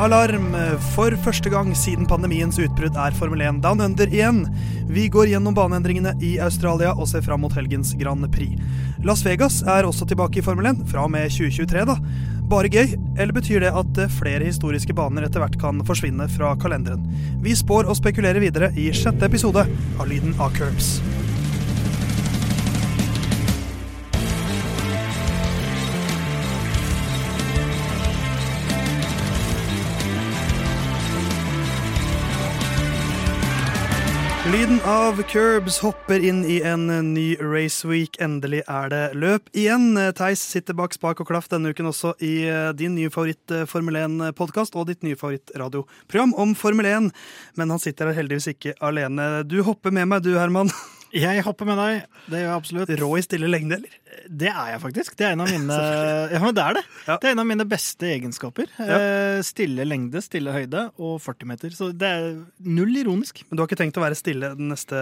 Kenguru-alarm! For første gang siden pandemiens utbrudd er Formel 1 Down Under igjen. Vi går gjennom baneendringene i Australia og ser fram mot helgens Grand Prix. Las Vegas er også tilbake i Formel 1, fra og med 2023, da. Bare gøy, eller betyr det at flere historiske baner etter hvert kan forsvinne fra kalenderen? Vi spår og spekulerer videre i sjette episode av Lyden av Curbs. Lyden av Curbs hopper inn i en ny raceweek. Endelig er det løp igjen. Theis sitter bak spak og klaff denne uken også i eh, din nye favoritt eh, Formel 1-podkast og ditt nye favorittradioprogram om Formel 1. Men han sitter her heldigvis ikke alene. Du hopper med meg du, Herman. Jeg hopper med deg. Det gjør jeg absolutt. Rå i stille lengde, eller? Det er jeg faktisk. Det er en av mine Ja, men det er det. Ja. Det er en av mine beste egenskaper. Ja. Eh, Stille lengde, stille høyde og 40 meter. Så det er null ironisk. Men du har ikke tenkt å være stille den neste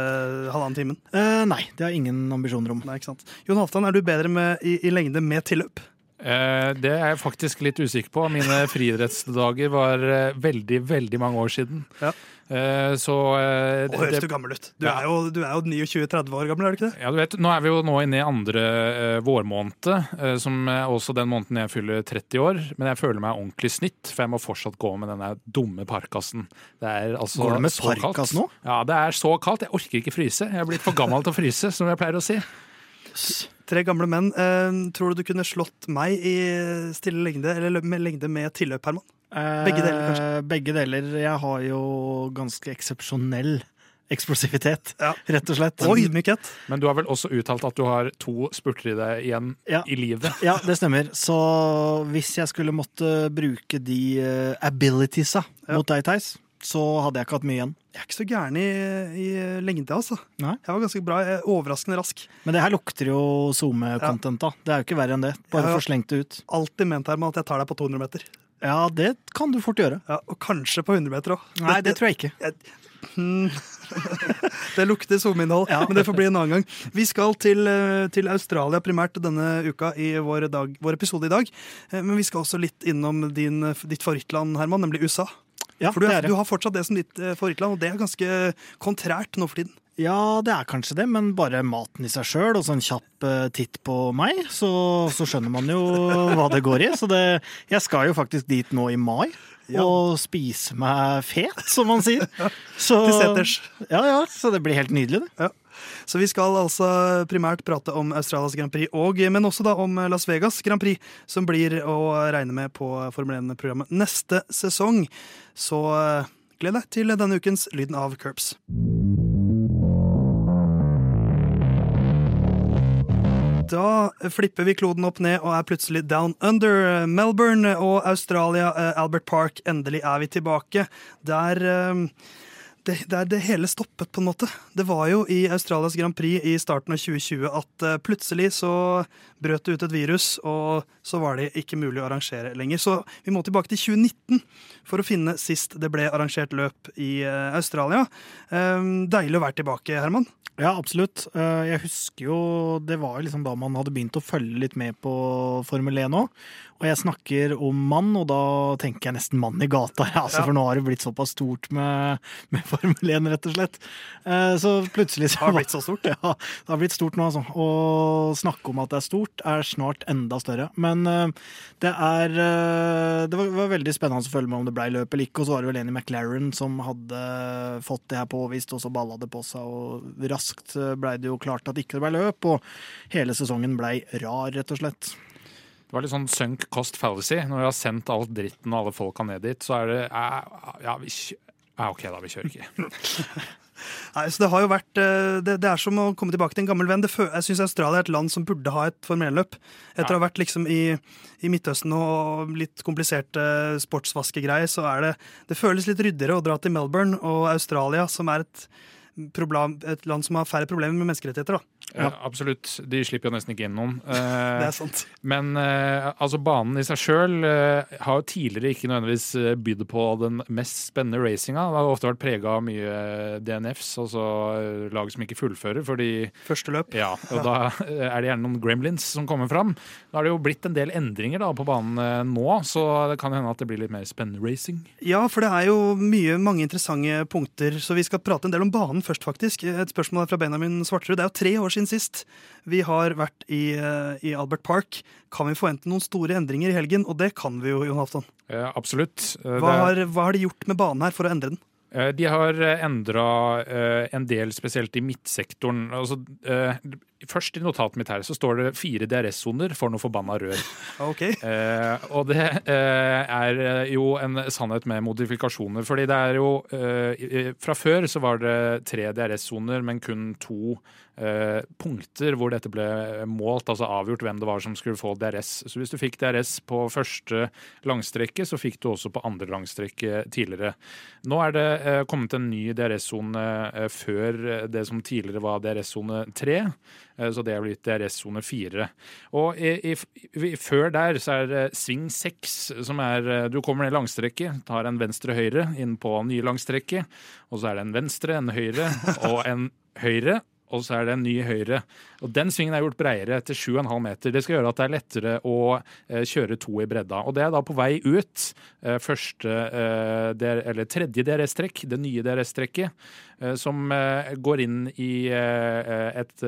halvannen timen? Eh, nei, det har jeg ingen ambisjoner om. Nei, ikke sant. Jon Halvdan, er du bedre med, i, i lengde med tilløp? Eh, Det er jeg faktisk litt usikker på. Mine friidrettsdager var eh, veldig, veldig mange år siden. Ja. Eh, Så det, Å, høres du gammel ut. Du Ja. er jo, du er jo 29-30 år gammel, er du ikke det? Ja, du vet, Nå er vi jo nå inne i andre uh, vårmåned, uh, som er også den måneden jeg fyller 30 år. Men jeg føler meg ordentlig snitt, for jeg må fortsatt gå med denne dumme parkasen. Det er altså Går du med parkas nå? Ja, det er så kaldt. Jeg orker ikke fryse. Jeg er blitt for gammel til å fryse, som jeg pleier å si. Tre gamle menn. Uh, tror du du kunne slått meg i stille lengde, eller med lengde med tilløp, Herman? Begge deler, kanskje? Eh, Begge deler. Jeg har jo ganske eksepsjonell eksplosivitet, Ja. rett og slett. Og ydmykhet. Men du har vel også uttalt at du har to spurter i deg igjen Ja. i livet. Ja, det stemmer. Så hvis jeg skulle måtte bruke de uh, abilitiesa Ja. mot deg, Theis, så hadde jeg ikke hatt mye igjen. Jeg er ikke så gæren i, i lengde, altså. Nei. Jeg var ganske bra, er overraskende rask. Men det her lukter jo SoMe-content, da. Det er jo ikke verre enn det. Bare Ja, ja. få slengt det ut. Alltid ment Herman, at jeg tar deg på 200 meter. Ja, det kan du fort gjøre. Ja, og kanskje på 100 meter òg. Nei, det tror jeg ikke. Det lukter SoMe-innhold, Ja. men det får bli en annen gang. Vi skal til, eh, til Australia primært denne uka i vår, dag, vår episode i dag. Eh, Men vi skal også litt innom din, ditt favorittland, Herman, nemlig USA. Ja, For du, er, du har fortsatt det som ditt eh, favorittland, og det er ganske kontrært nå for tiden. Ja, det er kanskje det, men bare maten i seg sjøl og så en kjapp eh, titt på meg, så, så skjønner man jo hva det går i. Så det, jeg skal jo faktisk dit nå i mai. Ja. Og spise meg fet, som man sier. Så, Til seters. Ja, ja, så det blir helt nydelig, det. Ja. Så vi skal altså primært prate om Australias Grand Prix, og, men også da om Las Vegas Grand Prix, som blir å regne med på Formel 1-programmet neste sesong. Så eh, gled deg til denne ukens Lyden av Curbs. Da flipper vi kloden opp ned og er plutselig down under. Melbourne og Australia, eh, Albert Park, endelig er vi tilbake. Der eh, det, det, det hele stoppet, på en måte. Det var jo i Australias Grand Prix i starten av 2020 at eh, plutselig så brøt det ut et virus, og så var det ikke mulig å arrangere lenger. Så vi må tilbake til 2019 for å finne sist det ble arrangert løp i eh, Australia. Eh, deilig å være tilbake, Herman. Ja, absolutt. Eh, Jeg husker jo det var liksom da man hadde begynt å følge litt med på Formel 1 òg. Og jeg snakker om mann, og da tenker jeg nesten mann i gata. Ja, altså, Ja. For nå har det blitt såpass stort med, med Formel 1, rett og slett. Eh, Så plutselig så Det har blitt så stort. Ja, det har blitt stort nå, altså. Å snakke om at det er stort, er snart enda større. Men eh, det er Det var, var veldig spennende å følge med om det ble løp eller ikke. Og så var det vel en i McLaren som hadde fått det her påvist, og så balla det på seg. Og raskt blei det jo klart at ikke det ble løp, og hele sesongen blei rar, rett og slett. Det var litt sånn sunk cost fallacy. Når vi har sendt alt dritten og alle folka ned dit, så er det eh, Ja, vi ja, OK, da. Vi kjører ikke. Nei, så Det har jo vært, eh, det, det er som å komme tilbake til en gammel venn. Det, jeg syns Australia er et land som burde ha et Formel 1-løp. Etter å ha vært liksom i, i Midtøsten og litt kompliserte sportsvaskegreier, så er det Det føles litt ryddigere å dra til Melbourne og Australia, som er et, problem, et land som har færre problemer med menneskerettigheter. da. Ja. Absolutt. De slipper jo nesten ikke inn. Det Eh, er sant. Men eh, altså banen i seg sjøl har jo tidligere ikke nødvendigvis eh, bydd på den mest spennende racinga. Det har ofte vært prega av mye eh, DNFs, altså eh, lag som ikke fullfører. fordi Første løp. ja, og da eh, er det gjerne noen gremlins som kommer fram. Da har det jo blitt en del endringer da på banen eh, nå, så det kan hende at det blir litt mer spennende racing. Ja, for det er jo mye, mange interessante punkter, så vi skal prate en del om banen først, faktisk. Et spørsmål fra Benjamin Svarterud. Det er jo tre år siden sist vi har vært i, eh, i Albert Park. Kan vi forvente noen store endringer i helgen? Og det kan vi jo, Jon Halvdan. Ja, absolutt. Eh, Hva har, hva har de gjort med banen her for å endre den? Eh, De har endra en del, spesielt i midtsektoren. Altså, først i notatet mitt her så står det fire DRS-soner for noe forbanna rør. Ok, Eh, og det eh, er eh, jo en sannhet med modifikasjoner. fordi det er jo eh, Fra før så var det tre DRS-soner, men kun to eh, punkter hvor dette ble målt, altså avgjort hvem det var som skulle få DRS. Så hvis du fikk DRS på første langstrekke, så fikk du også på andre langstrekke tidligere. Nå er det eh, kommet en ny DRS-sone før det som tidligere var DRS-sone 3. Eh, Så det er blitt DRS-sone 4. Og i, i, før der så er det sving 6, som er eh, Du kommer ned langstrekket, tar en venstre-høyre inn på nye langstrekket, og så er det en venstre, en høyre og en høyre. Og så er det en ny høyre. Og Den svingen er gjort bredere til 7,5 meter. Det skal gjøre at det er lettere å eh, kjøre to i bredda. Og det er da på vei ut. Eh, første, eh, eller tredje DRS-trekk, det nye DRS-trekket, som går inn i et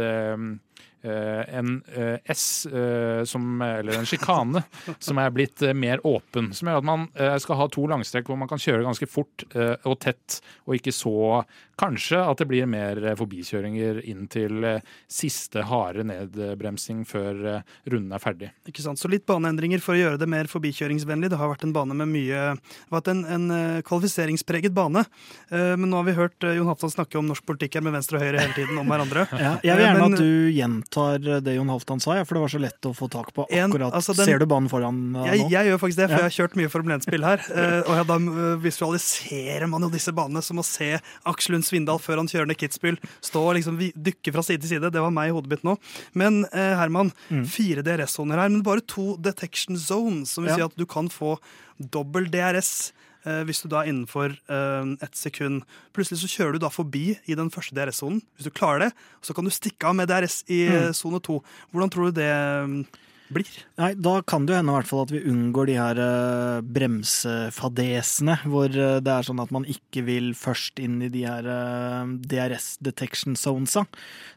en eh, S, eh, som, eller en sjikane, som er blitt eh, mer åpen. Som gjør at man eh, skal ha to langstrekk hvor man kan kjøre ganske fort eh, og tett, og ikke så Kanskje at det blir mer eh, forbikjøringer inn til eh, siste harde nedbremsing før eh, runden er ferdig. ikke sant? Så litt baneendringer for å gjøre det mer forbikjøringsvennlig. Det har vært en bane med mye Det har vært en, en eh, kvalifiseringspreget bane. Eh, Men nå har vi hørt eh, Jon Halvdan snakke om norsk politikk her med venstre og høyre hele tiden om hverandre. Ja, jeg vil gjerne Men- at du gjentar det Jon Halvdan sa, for det var så lett å få tak på En- akkurat. altså den- Ser du banen foran deg Jeg, nå? jeg gjør faktisk det, for Ja. jeg har kjørt mye Formel 1-spill her. eh, Og ja, da eh, visualiserer man jo disse banene som å se Aksel Lund Svindal før han kjører ned Kitzbühel stå og liksom dykke fra side til side. Det var meg i hodet mitt nå. Men eh, Herman, Mm. fire DRS-soner her, men bare to detection zones, som vil Ja. si at du kan få dobbel DRS. Eh, hvis du da er innenfor eh, ett sekund Plutselig så kjører du da forbi i den første DRS-sonen. Hvis du klarer det, så kan du stikke av med DRS i Mm. eh, to. Hvordan tror du det blir? Nei, Da kan det jo hende i hvert fall at vi unngår de her eh, bremsefadesene, hvor eh, det er sånn at man ikke vil først inn i de her eh, DRS detection zonesa,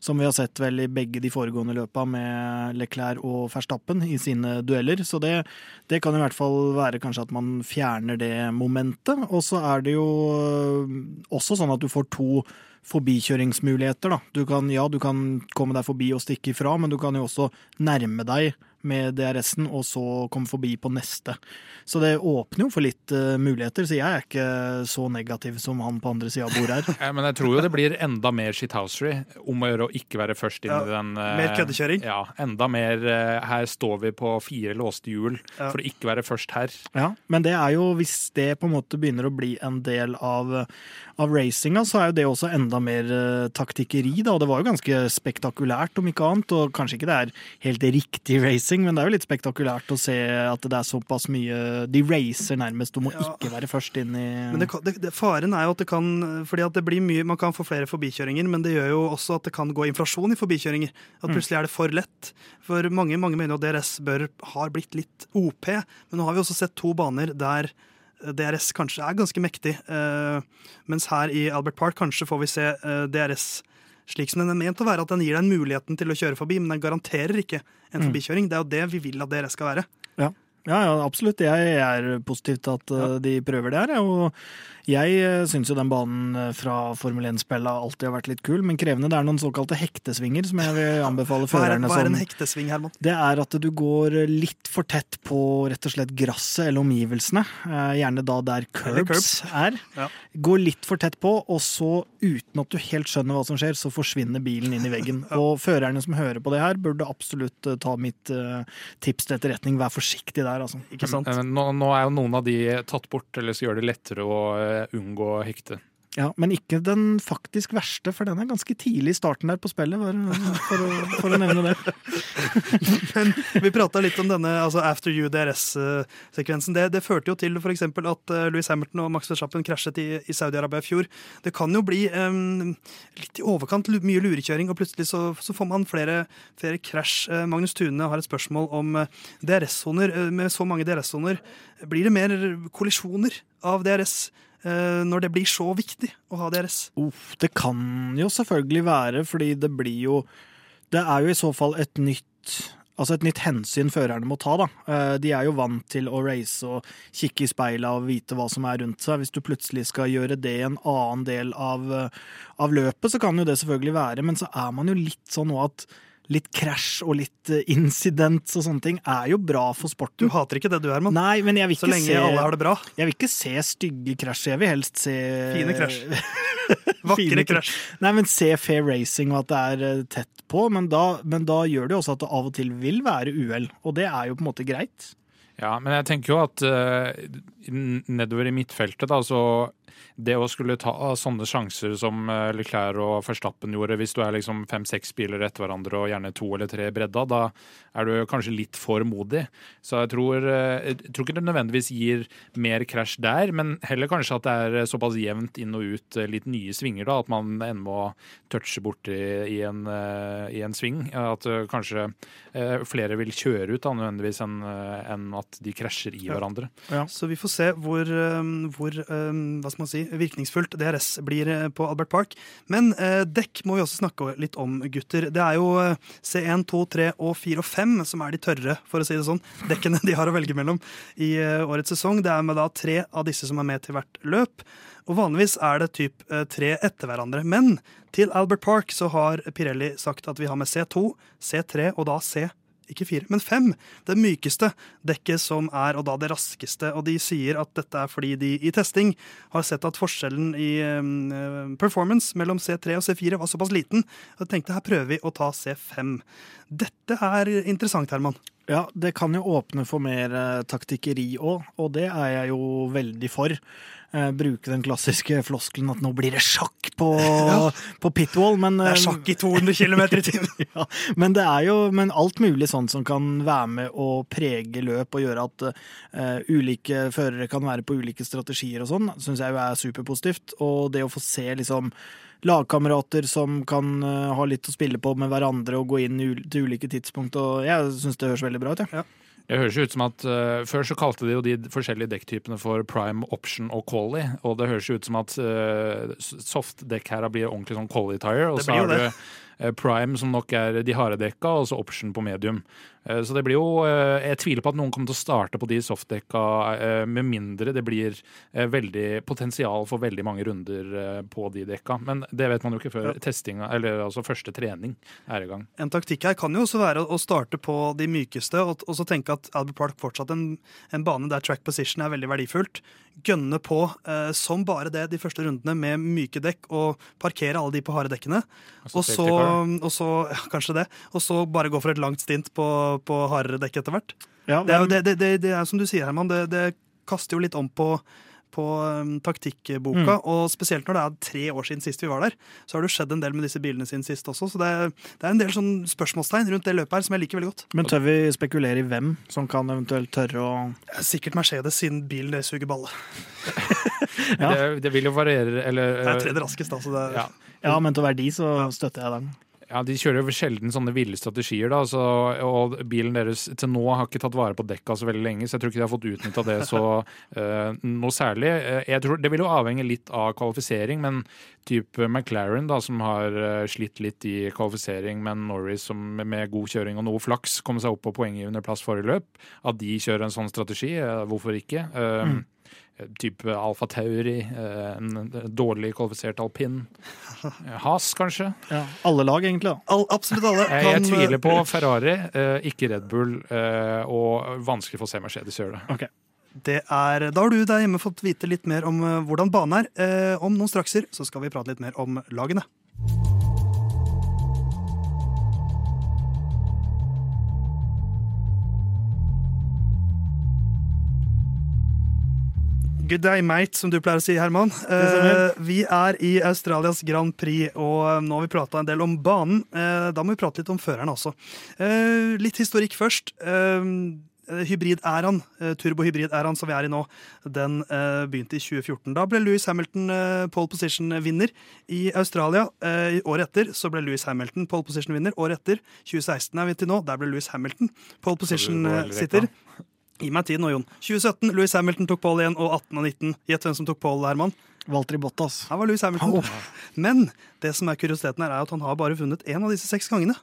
som vi har sett vel i begge de foregående løpa med Leclerc og Verstappen i sine dueller. Så det, det kan i hvert fall være kanskje at man fjerner det momentet. Og så er det jo også sånn at du får to forbikjøringsmuligheter. Da. Du kan, ja, du kan komme deg forbi og stikke ifra, men du kan jo også nærme deg med DRS-en, og så komme forbi på neste. Så det åpner jo for litt uh, muligheter, så jeg er ikke så negativ som han på andre sida av bordet her. ja, Men jeg tror jo det blir enda mer shithousery om å gjøre å ikke være først inn Ja, i den uh, mer køddekjøring. Ja, enda mer uh, her står vi på fire låste hjul Ja. for å ikke være først her. Ja, men det er jo, hvis det på en måte begynner å bli en del av, av racinga, så er jo det også enda mer eh, taktikkeri, da. Og det var jo ganske spektakulært, om ikke annet. Og kanskje ikke det er helt riktig racing, men det er jo litt spektakulært å se at det er såpass mye De racer nærmest om å Ja. ikke være først inn i Men det, det, faren er jo at det kan fordi at det blir mye, Man kan få flere forbikjøringer, men det gjør jo også at det kan gå inflasjon i forbikjøringer. At Mm. plutselig er det for lett. For mange mange mener jo DRS bør, har blitt litt OP, men nå har vi også sett to baner der DRS kanskje er ganske mektig. Eh, mens her i Albert Park kanskje får vi se eh, DRS slik som den er ment å være, at den gir deg muligheten til å kjøre forbi, men den garanterer ikke en Mm. forbikjøring. Det er jo det vi vil at DRS skal være. Ja. Ja, absolutt. Jeg er positiv til at ja. de prøver det her. Og jeg uh, syns jo den banen uh, fra Formel 1-spillet alltid har vært litt kul, men krevende. Det er noen såkalte hektesvinger som jeg vil anbefale førerne som hva er en hektesving, Herman? det er at du går litt for tett på rett og slett gresset eller omgivelsene. Eh, Gjerne da der curbs, curbs er. Ja. Går litt for tett på, og så uten at du helt skjønner hva som skjer, så forsvinner bilen inn i veggen. Og førerne som hører på det her, burde absolutt eh, ta mitt uh, tips til etterretning. Vær forsiktig der, altså. Ikke sant? Men Nå, nå er jo noen av de tatt bort, eller så gjør det lettere å uh, unngå hekte. Ja, Men ikke den faktisk verste, for den er ganske tidlig i starten der på spillet, For, for, å, for å nevne det. Men vi prata litt om denne altså After You DRS-sekvensen. Det, det, førte jo til for at uh, Louis Hamilton og Max Verstappen krasjet i, i Saudi-Arabia i fjor. Det kan jo bli um, litt i overkant mye lurekjøring, og plutselig så, så får man flere, flere krasj. Uh, Magnus Tune har et spørsmål om DRS-soner. med så mange DRS-soner, blir det mer kollisjoner av DRS? Eh, når det blir så viktig å ha DRS? Uff, det kan jo selvfølgelig være, fordi det blir jo Det er jo i så fall et nytt Altså et nytt hensyn førerne må ta, da. Eh, de er jo vant til å race og kikke i speilet og vite hva som er rundt seg. Hvis du plutselig skal gjøre det en annen del av, eh, av løpet, så kan jo det selvfølgelig være, men så er man jo litt sånn nå at litt krasj og litt incident incidents og sånne ting er jo bra for sporten. Du hater ikke det du, Herman. Nei, men jeg vil ikke Så lenge se, alle har det bra. Jeg vil ikke se stygge krasj. Jeg vil helst se Fine krasj. Vakre krasj. Nei, men se fair racing og at det er uh, tett på. Men da, men da gjør det jo også at det av og til vil være uhell, og det er jo på en måte greit. Ja, men jeg tenker jo at uh, nedover i midtfeltet, da, så det å skulle ta sånne sjanser som eh, Leclerc og Verstappen gjorde, hvis du er liksom fem-seks biler etter hverandre og gjerne to eller tre bredda, da er du kanskje litt for modig. Så jeg tror, eh, jeg tror ikke det nødvendigvis gir mer krasj der, men heller kanskje at det er såpass jevnt inn og ut eh, litt nye svinger, da, at man ennå må touche borti i en, i en sving. At kanskje flere vil kjøre ut da, nødvendigvis enn en at de krasjer i hverandre. Ja. Så vi får se hvor, hvor hva skal man si, virkningsfullt DRS blir eh, på Albert Park. Men eh, dekk må vi også snakke litt om, gutter. Det er jo eh, C1, 2, 3 og 4 og 5 som er de tørre, for å si det sånn, dekkene de har å velge mellom i eh, årets sesong. Det er med da tre av disse som er med til hvert løp. Og vanligvis er det typ tre etter hverandre. Men til Albert Park så har Pirelli sagt at vi har med C2, C3 og da C4 ikke fire, men fem. Det mykeste dekket som er, og da det raskeste. Og de sier at dette er fordi de i testing har sett at forskjellen i um, performance mellom C3 og C4 var såpass liten. Og tenkte her prøver vi å ta C5. Dette er interessant, Herman. Ja, det kan jo åpne for mer uh, taktikkeri òg, og det er jeg jo veldig for. Uh, bruke den klassiske floskelen at nå blir det sjakk på, ja. på pitwall, men Det er eh, sjakk i 200 km i timen! ja, men det er jo men alt mulig sånn som kan være med å prege løp og gjøre at ulike førere kan være på ulike strategier og sånn, syns jeg jo er superpositivt. Og det å få se liksom lagkamerater som kan uh, ha litt å spille på med hverandre og gå inn til ulike tidspunkt. og Jeg syns det høres veldig bra ut. Ja. Det høres ut som at uh, Før så kalte de jo de forskjellige dekktypene for prime, option og quali. Og det høres ut som at uh, softdekk her blir ordentlig sånn quali tire. Og så har du prime, som nok er de harde dekka, og så option på medium. Eh, så det blir jo eh, Jeg tviler på at noen kommer til å starte på de softdekka eh, med mindre det blir veldig potensial for veldig mange runder på de dekka. Men det vet man jo ikke før ja. testinga, eller altså første trening er i gang. En taktikk her kan jo også være å starte på de mykeste, og, så tenke at Albert Park fortsatt en, en bane der track position er veldig verdifullt. Gønne på eh, som bare det de første rundene med myke dekk, og parkere alle de på harde dekkene. Og så, og så ja, kanskje det. Og så bare gå for et langt stint på på hardere dekk etter hvert. Ja, det, er jo, det, det, det, er som du sier, Herman, det, kaster jo litt om på, på um, taktikkboka. Mm. Og spesielt når det er tre år siden sist vi var der, så har det skjedd en del med disse bilene sine sist også. Så det, det er en del sånn spørsmålstegn rundt det løpet her som jeg liker veldig godt. Men tør vi spekulere i hvem som kan eventuelt tørre å Sikkert Mercedes, siden bilen det suger balle. ja. det, vil jo variere, eller Det er tredje raskest, altså. Ja. ja. men til å være de, så støtter jeg den. Ja, De kjører jo sjelden sånne ville strategier, da, så, og bilen deres til nå har ikke tatt vare på dekka så veldig lenge, så jeg tror ikke de har fått utnytta det så uh, noe særlig. Eh, jeg tror Det vil jo avhenge litt av kvalifisering, men type McLaren, da, som har uh, slitt litt i kvalifisering, men Norris som med god kjøring og noe flaks kom seg opp på poenggivende plass forrige løp, at de kjører en sånn strategi, hvorfor ikke? Uh, mm type Alfa Tauri, eh, en dårlig kvalifisert alpin. Has, kanskje? Ja, alle lag, egentlig. All, absolutt alle. Kan... Jeg tviler på Ferrari, eh, ikke Red Bull, eh, og vanskelig for å se Mercedes gjøre det. Okay. Det er, da har du der hjemme fått vite litt mer om hvordan banen er. Om noen strakser så skal vi prate litt mer om lagene. Good day, mate, som du pleier å si, Herman. Eh, vi er i Australias Grand Prix, og eh, nå har vi prata en del om banen. Uh, da må vi prate litt om føreren også. Uh, litt historikk først. Hybrid-æraen, turbohybrid-æraen som vi er i nå, den begynte i 2014. Da ble Louis Hamilton pole position-vinner i Australia. Året etter så ble Louis Hamilton pole position-vinner. Året etter, 2016 er vi til nå, der ble Louis Hamilton pole position-sitter. Gi meg tid nå, Jon. 2017, Louis Hamilton tok pole igjen, og 18 og 19. Gjett hvem som tok pole, Herman. Valtteri Bottas. Her var Louis Hamilton. Men det som er kuriositeten her, er at han har bare vunnet én av disse seks gangene.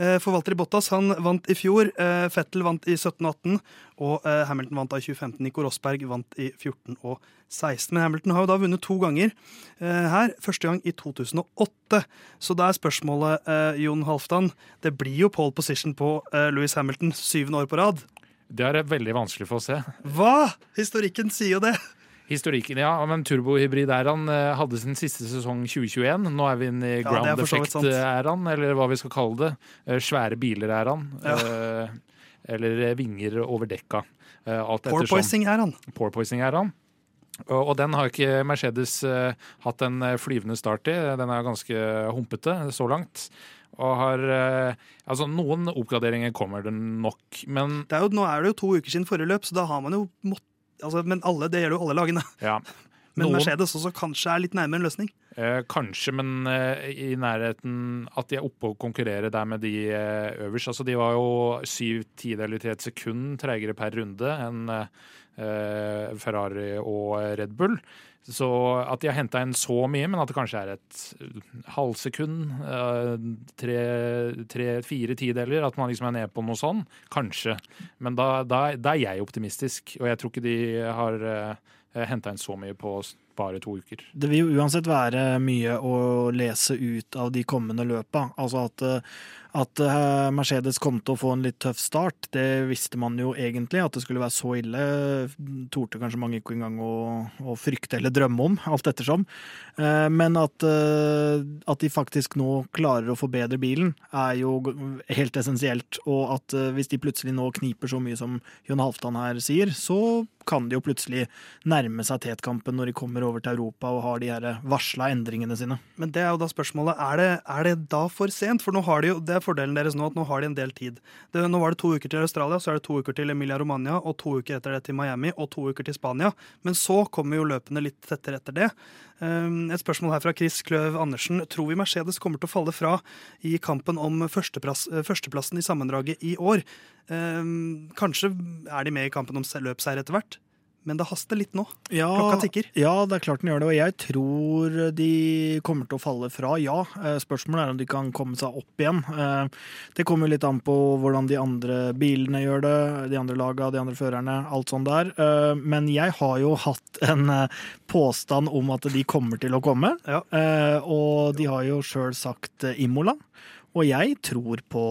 Eh, For Valtteri Bottas han vant i fjor, eh, Fettel vant i 17 og 18, og eh, Hamilton vant da i 2015. Nico Rosberg vant i 14 og 16. Men Hamilton har jo da vunnet to ganger her. Første gang i 2008. Så da er spørsmålet, Jon Halvdan Det blir jo pole position på Louis Hamilton syvende år på rad. Det er veldig vanskelig for å se. Hva?! Historikken sier jo det. Historikken, ja, men turbohybrid-æraen eh, hadde sin siste sesong 2021. Nå er vi inne i Ja, ground sant. effect-æraen, eller hva vi skal kalle det. Eh, Svære biler-æraen. Ja. Eh, Eller vinger over dekka. Eh, han. Porpoising-æraen. Og den har ikke Mercedes eh, hatt en eh, flyvende start i. Den er ganske humpete så langt. Og har eh, Altså, noen oppgraderinger kommer det nok, men Det er jo, nå er det jo to uker siden forrige løp, så da har man jo mått, altså, Men alle, det gjelder jo alle lagene. ja. Men Noen- Mercedes også kanskje er litt nærmere en løsning. Eh, kanskje, men eh, i nærheten at de er oppe og konkurrerer der med de eh, øverst. Altså, de var jo syv tideler til et sekund treigere per runde enn eh, Ferrari og Red Bull. Så at de har henta inn så mye, men at det kanskje er et halvsekund, eh, tre-fire tideler, at man liksom er nede på noe sånn, kanskje. Men da, da, da er jeg optimistisk, og jeg tror ikke de har uh, henta inn så mye på bare to uker. Det vil jo uansett være mye å lese ut av de kommende løpa. Altså at, eh, at eh, Mercedes kom til å få en litt tøff start, det visste man jo egentlig. At det skulle være så ille, torde kanskje mange ikke engang å, å frykte eller drømme om, alt ettersom. Eh, Men at, eh, at de faktisk nå klarer å forbedre bilen, er jo helt essensielt. Og at hvis de plutselig nå kniper så mye som Jon Halvdan her sier, så kan de jo plutselig nærme seg tetkampen når de kommer over til Europa og har de her varsla endringene sine. Men det er jo da spørsmålet, er det, er det da for sent? For nå har de jo, det er fordelen deres nå, at nå har de en del tid. Det, nå var det to uker til Australia, så er det to uker til Emilia Romania, og to uker etter det til Miami, og to uker til Spania. Men så kommer jo løpene litt tettere etter det. Um, Et spørsmål her fra Chris Kløv Andersen. Tror vi Mercedes kommer til å falle fra i kampen om førsteplass, eh, førsteplassen i sammendraget i år? Um, Kanskje er de med i kampen om se- løpseier etter hvert, men det haster litt nå. Ja, Klokka tikker. Ja, det er klart den gjør det, og jeg tror de kommer til å falle fra, ja. Eh, Spørsmålet er om de kan komme seg opp igjen. Eh, Det kommer litt an på hvordan de andre bilene gjør det, de andre laga, de andre førerne, alt sånt der. Eh, Men jeg har jo hatt en påstand om at de kommer til å komme, Ja. Og de har jo sjøl sagt Imola. Og jeg tror på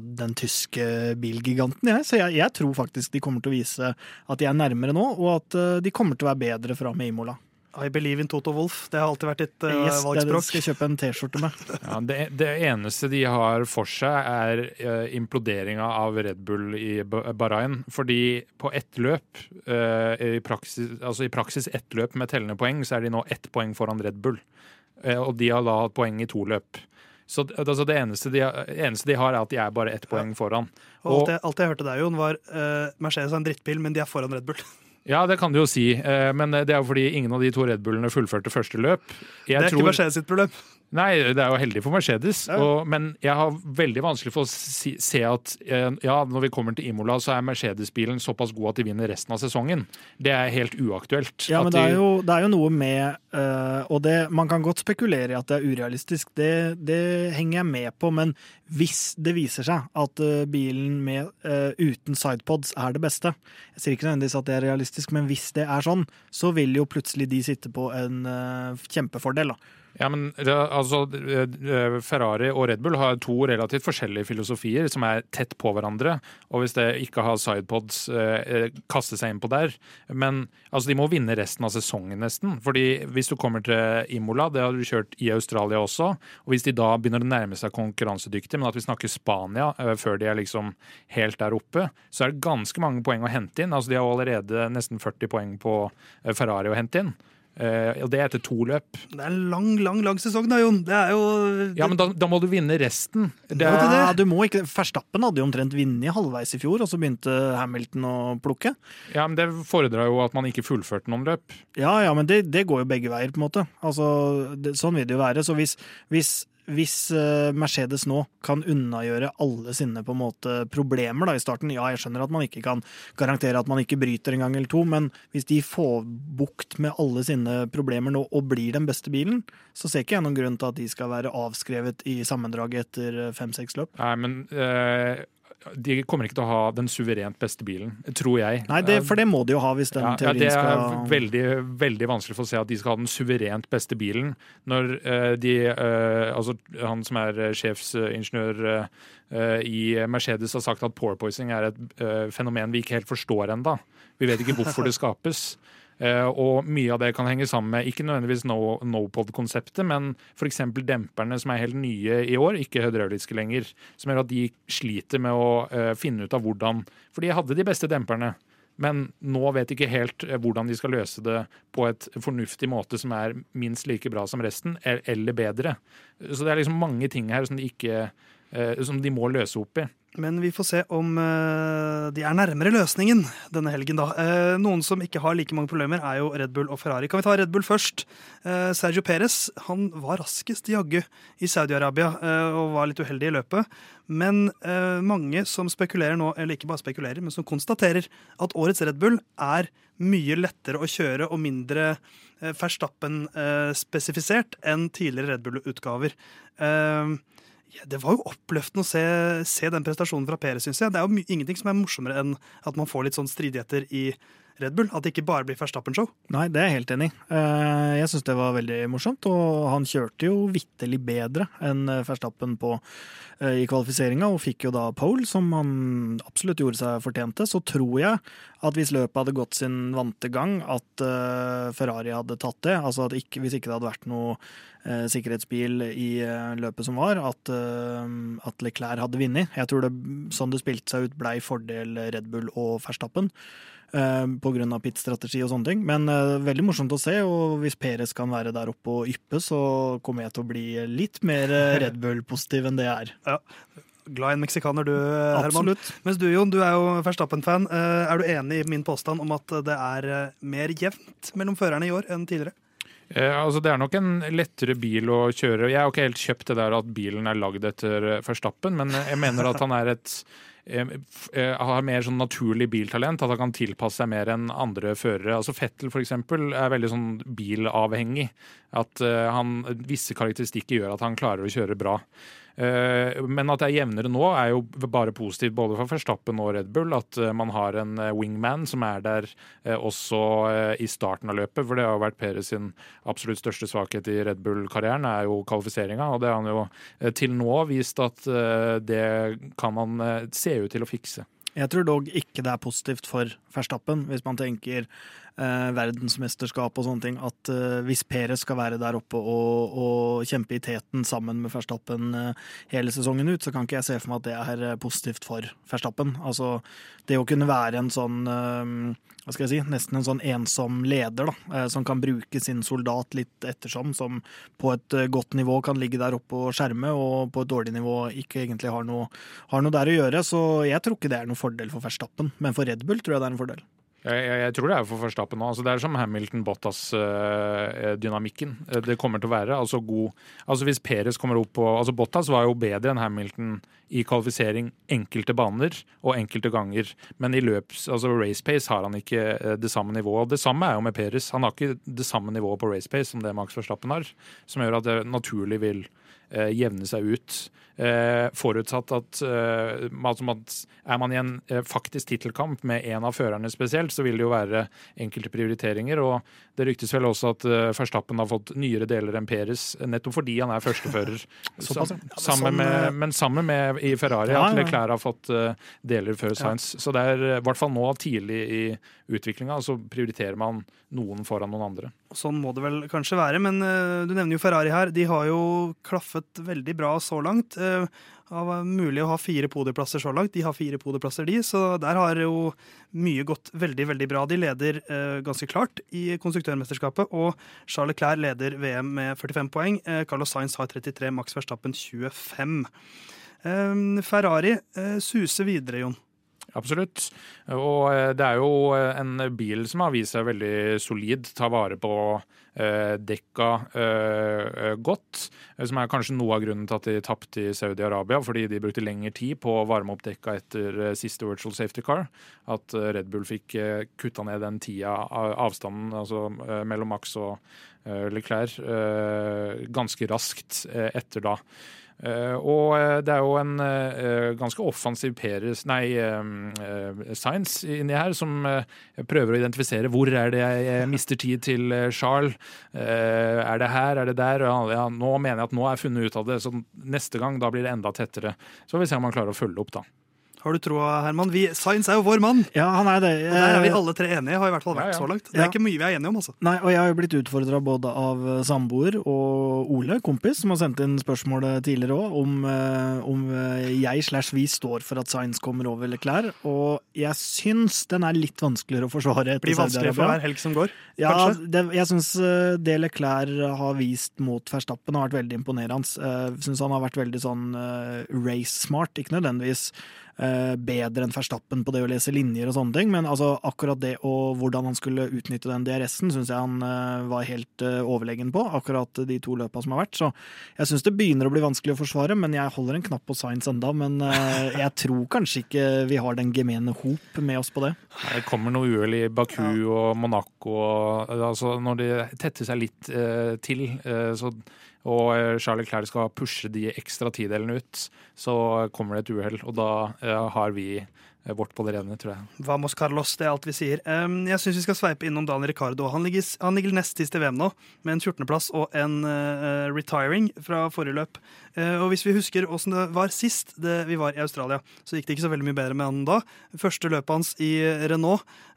den tyske bilgiganten, jeg. Så jeg, jeg tror faktisk de kommer til å vise at de er nærmere nå, og at eh, de kommer til å være bedre fra med Imola. I believe in Toto Wolff. Det har alltid vært ditt uh, Yes, det valgspråk. skal jeg kjøpe en T-skjorte med. Ja, det, det eneste de har for seg, er uh, imploderinga av Red Bull i Bahrain. Fordi på ett løp, uh, i, praksis, altså i praksis ett løp med tellende poeng, så er de nå ett poeng foran Red Bull. Uh, og de har da hatt poeng i to løp. Så altså det eneste de, eneste de har, er at de er bare ett poeng foran. Og alt jeg, alt jeg hørte der, Jon, var uh, Mercedes er en drittbil, men de er foran Red Bull. Ja, det kan du jo si, eh, men det er jo fordi ingen av de to Red Bullene fullførte første løp. Jeg det er ikke Mercedes sitt problem. Nei, det er jo heldig for Mercedes. Og, men jeg har veldig vanskelig for å si, se at eh, ja, når vi kommer til Imola, så er Mercedes-bilen såpass god at de vinner resten av sesongen. Det er helt uaktuelt. Ja, men det er jo, det er jo noe med eh, Og det, man kan godt spekulere i at det er urealistisk, det, det henger jeg med på, men hvis det viser seg at eh, bilen med, eh, uten sidepods er det beste Jeg sier ikke nødvendigvis at det er realistisk, men hvis det er sånn, så vil jo plutselig de sitte på en kjempefordel. da. Ja, men altså, Ferrari og Red Bull har to relativt forskjellige filosofier som er tett på hverandre. Og hvis det ikke har sidepods, eh, kaste seg inn på der. Men altså, de må vinne resten av sesongen, nesten. Fordi hvis du kommer til Imola, det har du kjørt i Australia også, og hvis de da begynner å nærme seg konkurransedyktige, men at vi snakker Spania før de er liksom helt der oppe, så er det ganske mange poeng å hente inn. Altså, de har allerede nesten 40 poeng på Ferrari å hente inn. Uh, og det er etter to løp. Det er en lang, lang lang sesong da, Jon. Det er jo Ja, men da, da må du vinne resten. Det ja, du må ikke Verstappen hadde jo omtrent vunnet halvveis i fjor, og så begynte Hamilton å plukke. Ja, men det fordra jo at man ikke fullførte noen løp. Ja, ja, men det, det går jo begge veier, på en måte. Altså, det, sånn vil det jo være. Så hvis, hvis hvis eh, Mercedes nå kan unnagjøre alle sine på en måte problemer da i starten Ja, jeg skjønner at man ikke kan garantere at man ikke bryter en gang eller to, men hvis de får bukt med alle sine problemer nå og blir den beste bilen, så ser ikke jeg noen grunn til at de skal være avskrevet i sammendraget etter eh, fem-seks løp. Nei, men øh, de kommer ikke til å ha den suverent beste bilen, tror jeg. Nei, det, For det må de jo ha hvis den ja, teorien skal ja, Det er veldig, veldig vanskelig for å se at de skal ha den suverent beste bilen, når uh, de uh, Altså, han som er sjefsingeniør uh, i Mercedes har sagt at poor er et fenomen vi ikke helt forstår enda. Vi vet ikke hvorfor det skapes. Eh, og mye av det kan henge sammen med ikke nødvendigvis no-pod-konseptet, no men f.eks. demperne som er helt nye i år, ikke hydrauliske lenger. Som gjør at de sliter med å uh, finne ut av hvordan For de hadde de beste demperne. Men nå vet de ikke helt eh, hvordan de skal løse det på et fornuftig måte som er minst like bra som resten, eller bedre. Så det er liksom mange ting her som de, ikke, som de må løse opp i. Men vi får se om uh, de er nærmere løsningen denne helgen, da. Uh, noen som ikke har like mange problemer, er jo Red Bull og Ferrari. Kan vi ta Red Bull først? Sergio Perez han var raskest jaggu i Saudi-Arabia og var litt uheldig i løpet. Men mange som spekulerer nå, eller ikke bare spekulerer, men som konstaterer at årets Red Bull er mye lettere å kjøre og mindre Verstappen-spesifisert enn tidligere Red Bull-utgaver. Uh, ja, det var jo oppløftende å se, se den prestasjonen fra Perez, syns jeg. Det er jo ingenting som er morsommere enn at man får litt sånn stridigheter i Red Bull. At det ikke bare blir Verstappen-show. Nei, det er jeg helt enig i. Eh, jeg syns det var veldig morsomt. Og han kjørte jo vitterlig bedre enn Verstappen på, eh, i kvalifiseringa, og fikk jo da pole, som han absolutt gjorde seg fortjente. Så tror jeg at hvis løpet hadde gått sin vante gang, at eh, Ferrari hadde tatt det. Altså at ikke, hvis ikke det hadde vært noe sikkerhetsbil i løpet som var, at, at Leclerc hadde vunnet. Jeg tror det, sånn det spilte seg ut, blei fordel Red Bull og Verstappen. Uh, Pga. pit-strategi og sånne ting. Men uh, veldig morsomt å se, og hvis Peres kan være der oppe og yppe, så kommer jeg til å bli litt mer uh, Red Bull-positiv enn det jeg er. Ja. Glad i en meksikaner du, Herman. Absolutt. Mens du, Jon, du er jo Verstappen-fan. Er du enig i min påstand om at det er mer jevnt mellom førerne i år enn tidligere? Eh, altså Det er nok en lettere bil å kjøre. Jeg har ikke helt kjøpt det der at bilen er lagd etter Verstappen, men jeg mener at han er et Eh, eh, har mer sånn naturlig biltalent, at han kan tilpasse seg mer enn andre førere. Altså Fettel for eksempel, er veldig sånn bilavhengig. At uh, han, visse karakteristikker gjør at han klarer å kjøre bra. Uh, men at det er jevnere nå, er jo bare positivt både for Verstappen og Red Bull. At uh, man har en wingman som er der også i starten av løpet. For det har jo vært Peres sin absolutt største svakhet i Red Bull-karrieren, er jo kvalifiseringa. Og det har han jo til nå vist at det kan man se ut til å fikse. Jeg tror dog ikke det er positivt for Verstappen, hvis man tenker eh, verdensmesterskap og sånne ting, at eh, hvis Perez skal være der oppe og, og kjempe i teten sammen med Verstappen eh, hele sesongen ut, så kan ikke jeg se for meg at det er eh, positivt for Verstappen. Altså, det å kunne være en sånn eh, hva skal jeg si, nesten en sånn ensom leder, da, eh, som kan bruke sin soldat litt ettersom, som på et godt nivå kan ligge der oppe og skjerme, og på et dårlig nivå ikke egentlig har noe, har noe der å gjøre. Så jeg tror ikke det er noen fordel for Verstappen, men for Red Bull tror jeg det er en fordel. Jeg, jeg, tror det er for Verstappen nå. Altså, det er som Hamilton-Bottas-dynamikken. Uh, det kommer til å være. Altså, god, altså Hvis Perez kommer opp på altså Bottas var jo bedre enn Hamilton i kvalifisering enkelte baner og enkelte ganger. Men i løps, altså race pace har han ikke det samme nivået. Det samme er jo med Perez. Han har ikke det samme nivået på race pace som det Max Verstappen har. Som gjør at det naturlig vil jevne seg ut. Eh, forutsatt at, eh, altså at, er man i en eh, faktisk tittelkamp med en av førerne spesielt, så vil det jo være enkelte prioriteringer. og det ryktes vel også at Verstappen har fått nyere deler enn Peres, nettopp fordi han er førstefører. Sammen med, men sammen med i Ferrari at. Leclerc har fått deler før Sainz. Så det er i hvert fall nå tidlig i utviklinga, så prioriterer man noen foran noen andre. Sånn må det vel kanskje være, men uh, du nevner jo Ferrari her. De har jo klaffet veldig bra så langt. Uh, mulig å ha fire podieplasser så langt. De har fire podieplasser, de, så der har jo mye gått veldig veldig bra. De leder uh, ganske klart i konstruktørmesterskapet, og Charles Clair leder VM med 45 poeng. Carlos Sainz har 33, Max Verstappen 25. Eh, Ferrari suser videre, Jon. Absolutt. Og eh, det er jo eh, en bil som har vist seg veldig solid, tar vare på eh, dekka godt. Som er kanskje noe av grunnen til at de tapte i Saudi-Arabia, fordi de brukte lengre tid på å varme opp dekka etter siste virtual safety car. At Red Bull fikk kutta ned den tida, av- avstanden altså mellom Max og Leclerc, ganske raskt etter da. Eh, og eh, det er jo en eh, ganske offensiv Peres, nei, Sainz inni her, som prøver å identifisere hvor er det jeg mister tid til Charles. Er det her, er det der? Ja, nå mener jeg at nå er jeg funnet ut av det, så neste gang da blir det enda tettere. Så får vi se om han klarer å følge opp, da. Har du troa, Herman? Vi, Sainz er jo vår mann! Ja, han er det. Og der er vi Eh, alle tre enige, har i hvert fall vært Ja, ja. så langt. Det er Ja. ikke mye vi er enige om, altså. Nei, og jeg har jo blitt utfordra både av eh, samboer og Ole, kompis, som har sendt inn spørsmålet tidligere òg, om, eh, om jeg slash vi står for at Science kommer over Leclerc. Og jeg syns den er litt vanskeligere å forsvare etter Blir vanskeligere for hver helg som går. Ja, kanskje? det, jeg syns det Leclerc har vist mot Verstappen, har vært veldig imponerende. Syns han har vært veldig sånn race-smart, ikke nødvendigvis bedre enn Verstappen på det å lese linjer og sånne ting, men altså akkurat det og hvordan han skulle utnytte den DRS-en, syns jeg han eh, var helt eh, overlegen på, akkurat de to løpa som har vært. Så jeg syns det begynner å bli vanskelig å forsvare, men jeg holder en knapp på Science enda. Men eh, jeg tror kanskje ikke vi har den gemene hop med oss på det. Det kommer noe uhell i Baku og Monaco. Og, altså, når de tetter seg litt eh, til, eh, så, og Charlie Charles Leclerc skal pushe de ekstra tidelene ut, så kommer det et uhell. Og da eh, har vi eh, vårt på det rene, tror jeg. Vamos Carlos, det er alt vi sier. Jeg syns vi skal sveipe innom Daniel Ricardo. Han ligger, han ligger nest sist i VM nå, med en 14.-plass og en uh, retiring fra forrige løp. Eh, og hvis vi husker åssen det var sist det, vi var i Australia, så gikk det ikke så veldig mye bedre med han da. Første løpet hans i Renault eh,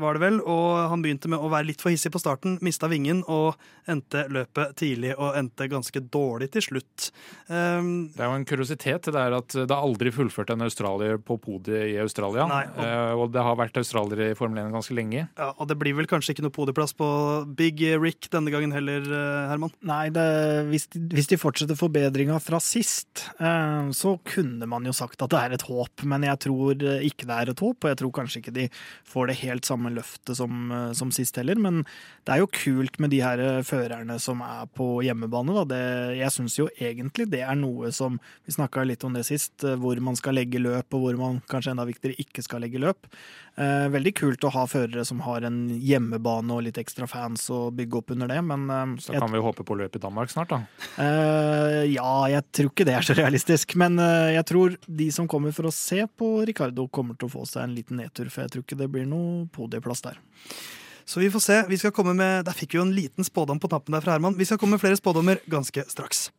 var det vel, og han begynte med å være litt for hissig på starten, mista vingen og endte løpet tidlig og endte ganske dårlig til slutt. Um, Det er jo en kuriositet det er at det er aldri fullført en australier på podiet i Australia. Nei, og- Eh, og det har vært australiere i Formel 1 ganske lenge. ja, og det blir vel kanskje ikke noe podieplass på Big Rick denne gangen heller, eh, Herman? Nei, det, hvis, de, hvis de fortsetter forbedringa fra sist, eh, så kunne man jo sagt at det er et håp, men jeg tror ikke det er et håp, og jeg tror kanskje ikke de får det helt samme løftet som, eh, som sist heller. Men det er jo kult med de her eh, førerne som er på hjemmebane. Da. Det, jeg syns jo egentlig det er noe som Vi snakka litt om det sist, eh, hvor man skal legge løp, og hvor man kanskje enda viktigere ikke skal legge løp. Eh, veldig kult å ha førere som har en hjemmebane og litt ekstra fans å bygge opp under det, men eh, Så jeg kan vi håpe på løp i Danmark snart, da. Eh, ja, jeg tror ikke det er så realistisk. Men jeg tror de som kommer for å se på Ricardo, kommer til å få seg en liten nedtur. For jeg tror ikke det blir noe podieplass der. Så vi får se. Vi skal komme med, Der fikk vi jo en liten spådom på tappen der fra Herman. Vi skal komme med flere spådommer ganske straks.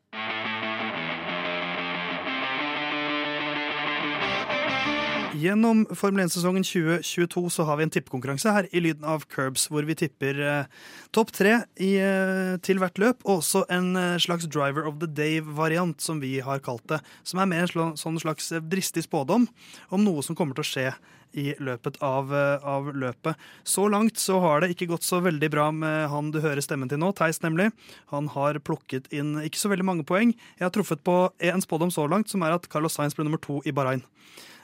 Gjennom Formel 1-sesongen 2022 så har vi en tippekonkurranse her i Lyden av Curbs, hvor vi tipper eh, topp tre i, eh, til hvert løp, og også en eh, slags Driver of the Day-variant, som vi har kalt det. Som er mer en sl sånn slags eh, dristig spådom om noe som kommer til å skje i løpet av, eh, av løpet. Så langt så har det ikke gått så veldig bra med han du hører stemmen til nå, Theis nemlig. Han har plukket inn ikke så veldig mange poeng. Jeg har truffet på en spådom så langt, som er at Carlos Sainz ble nummer to i Bahrain.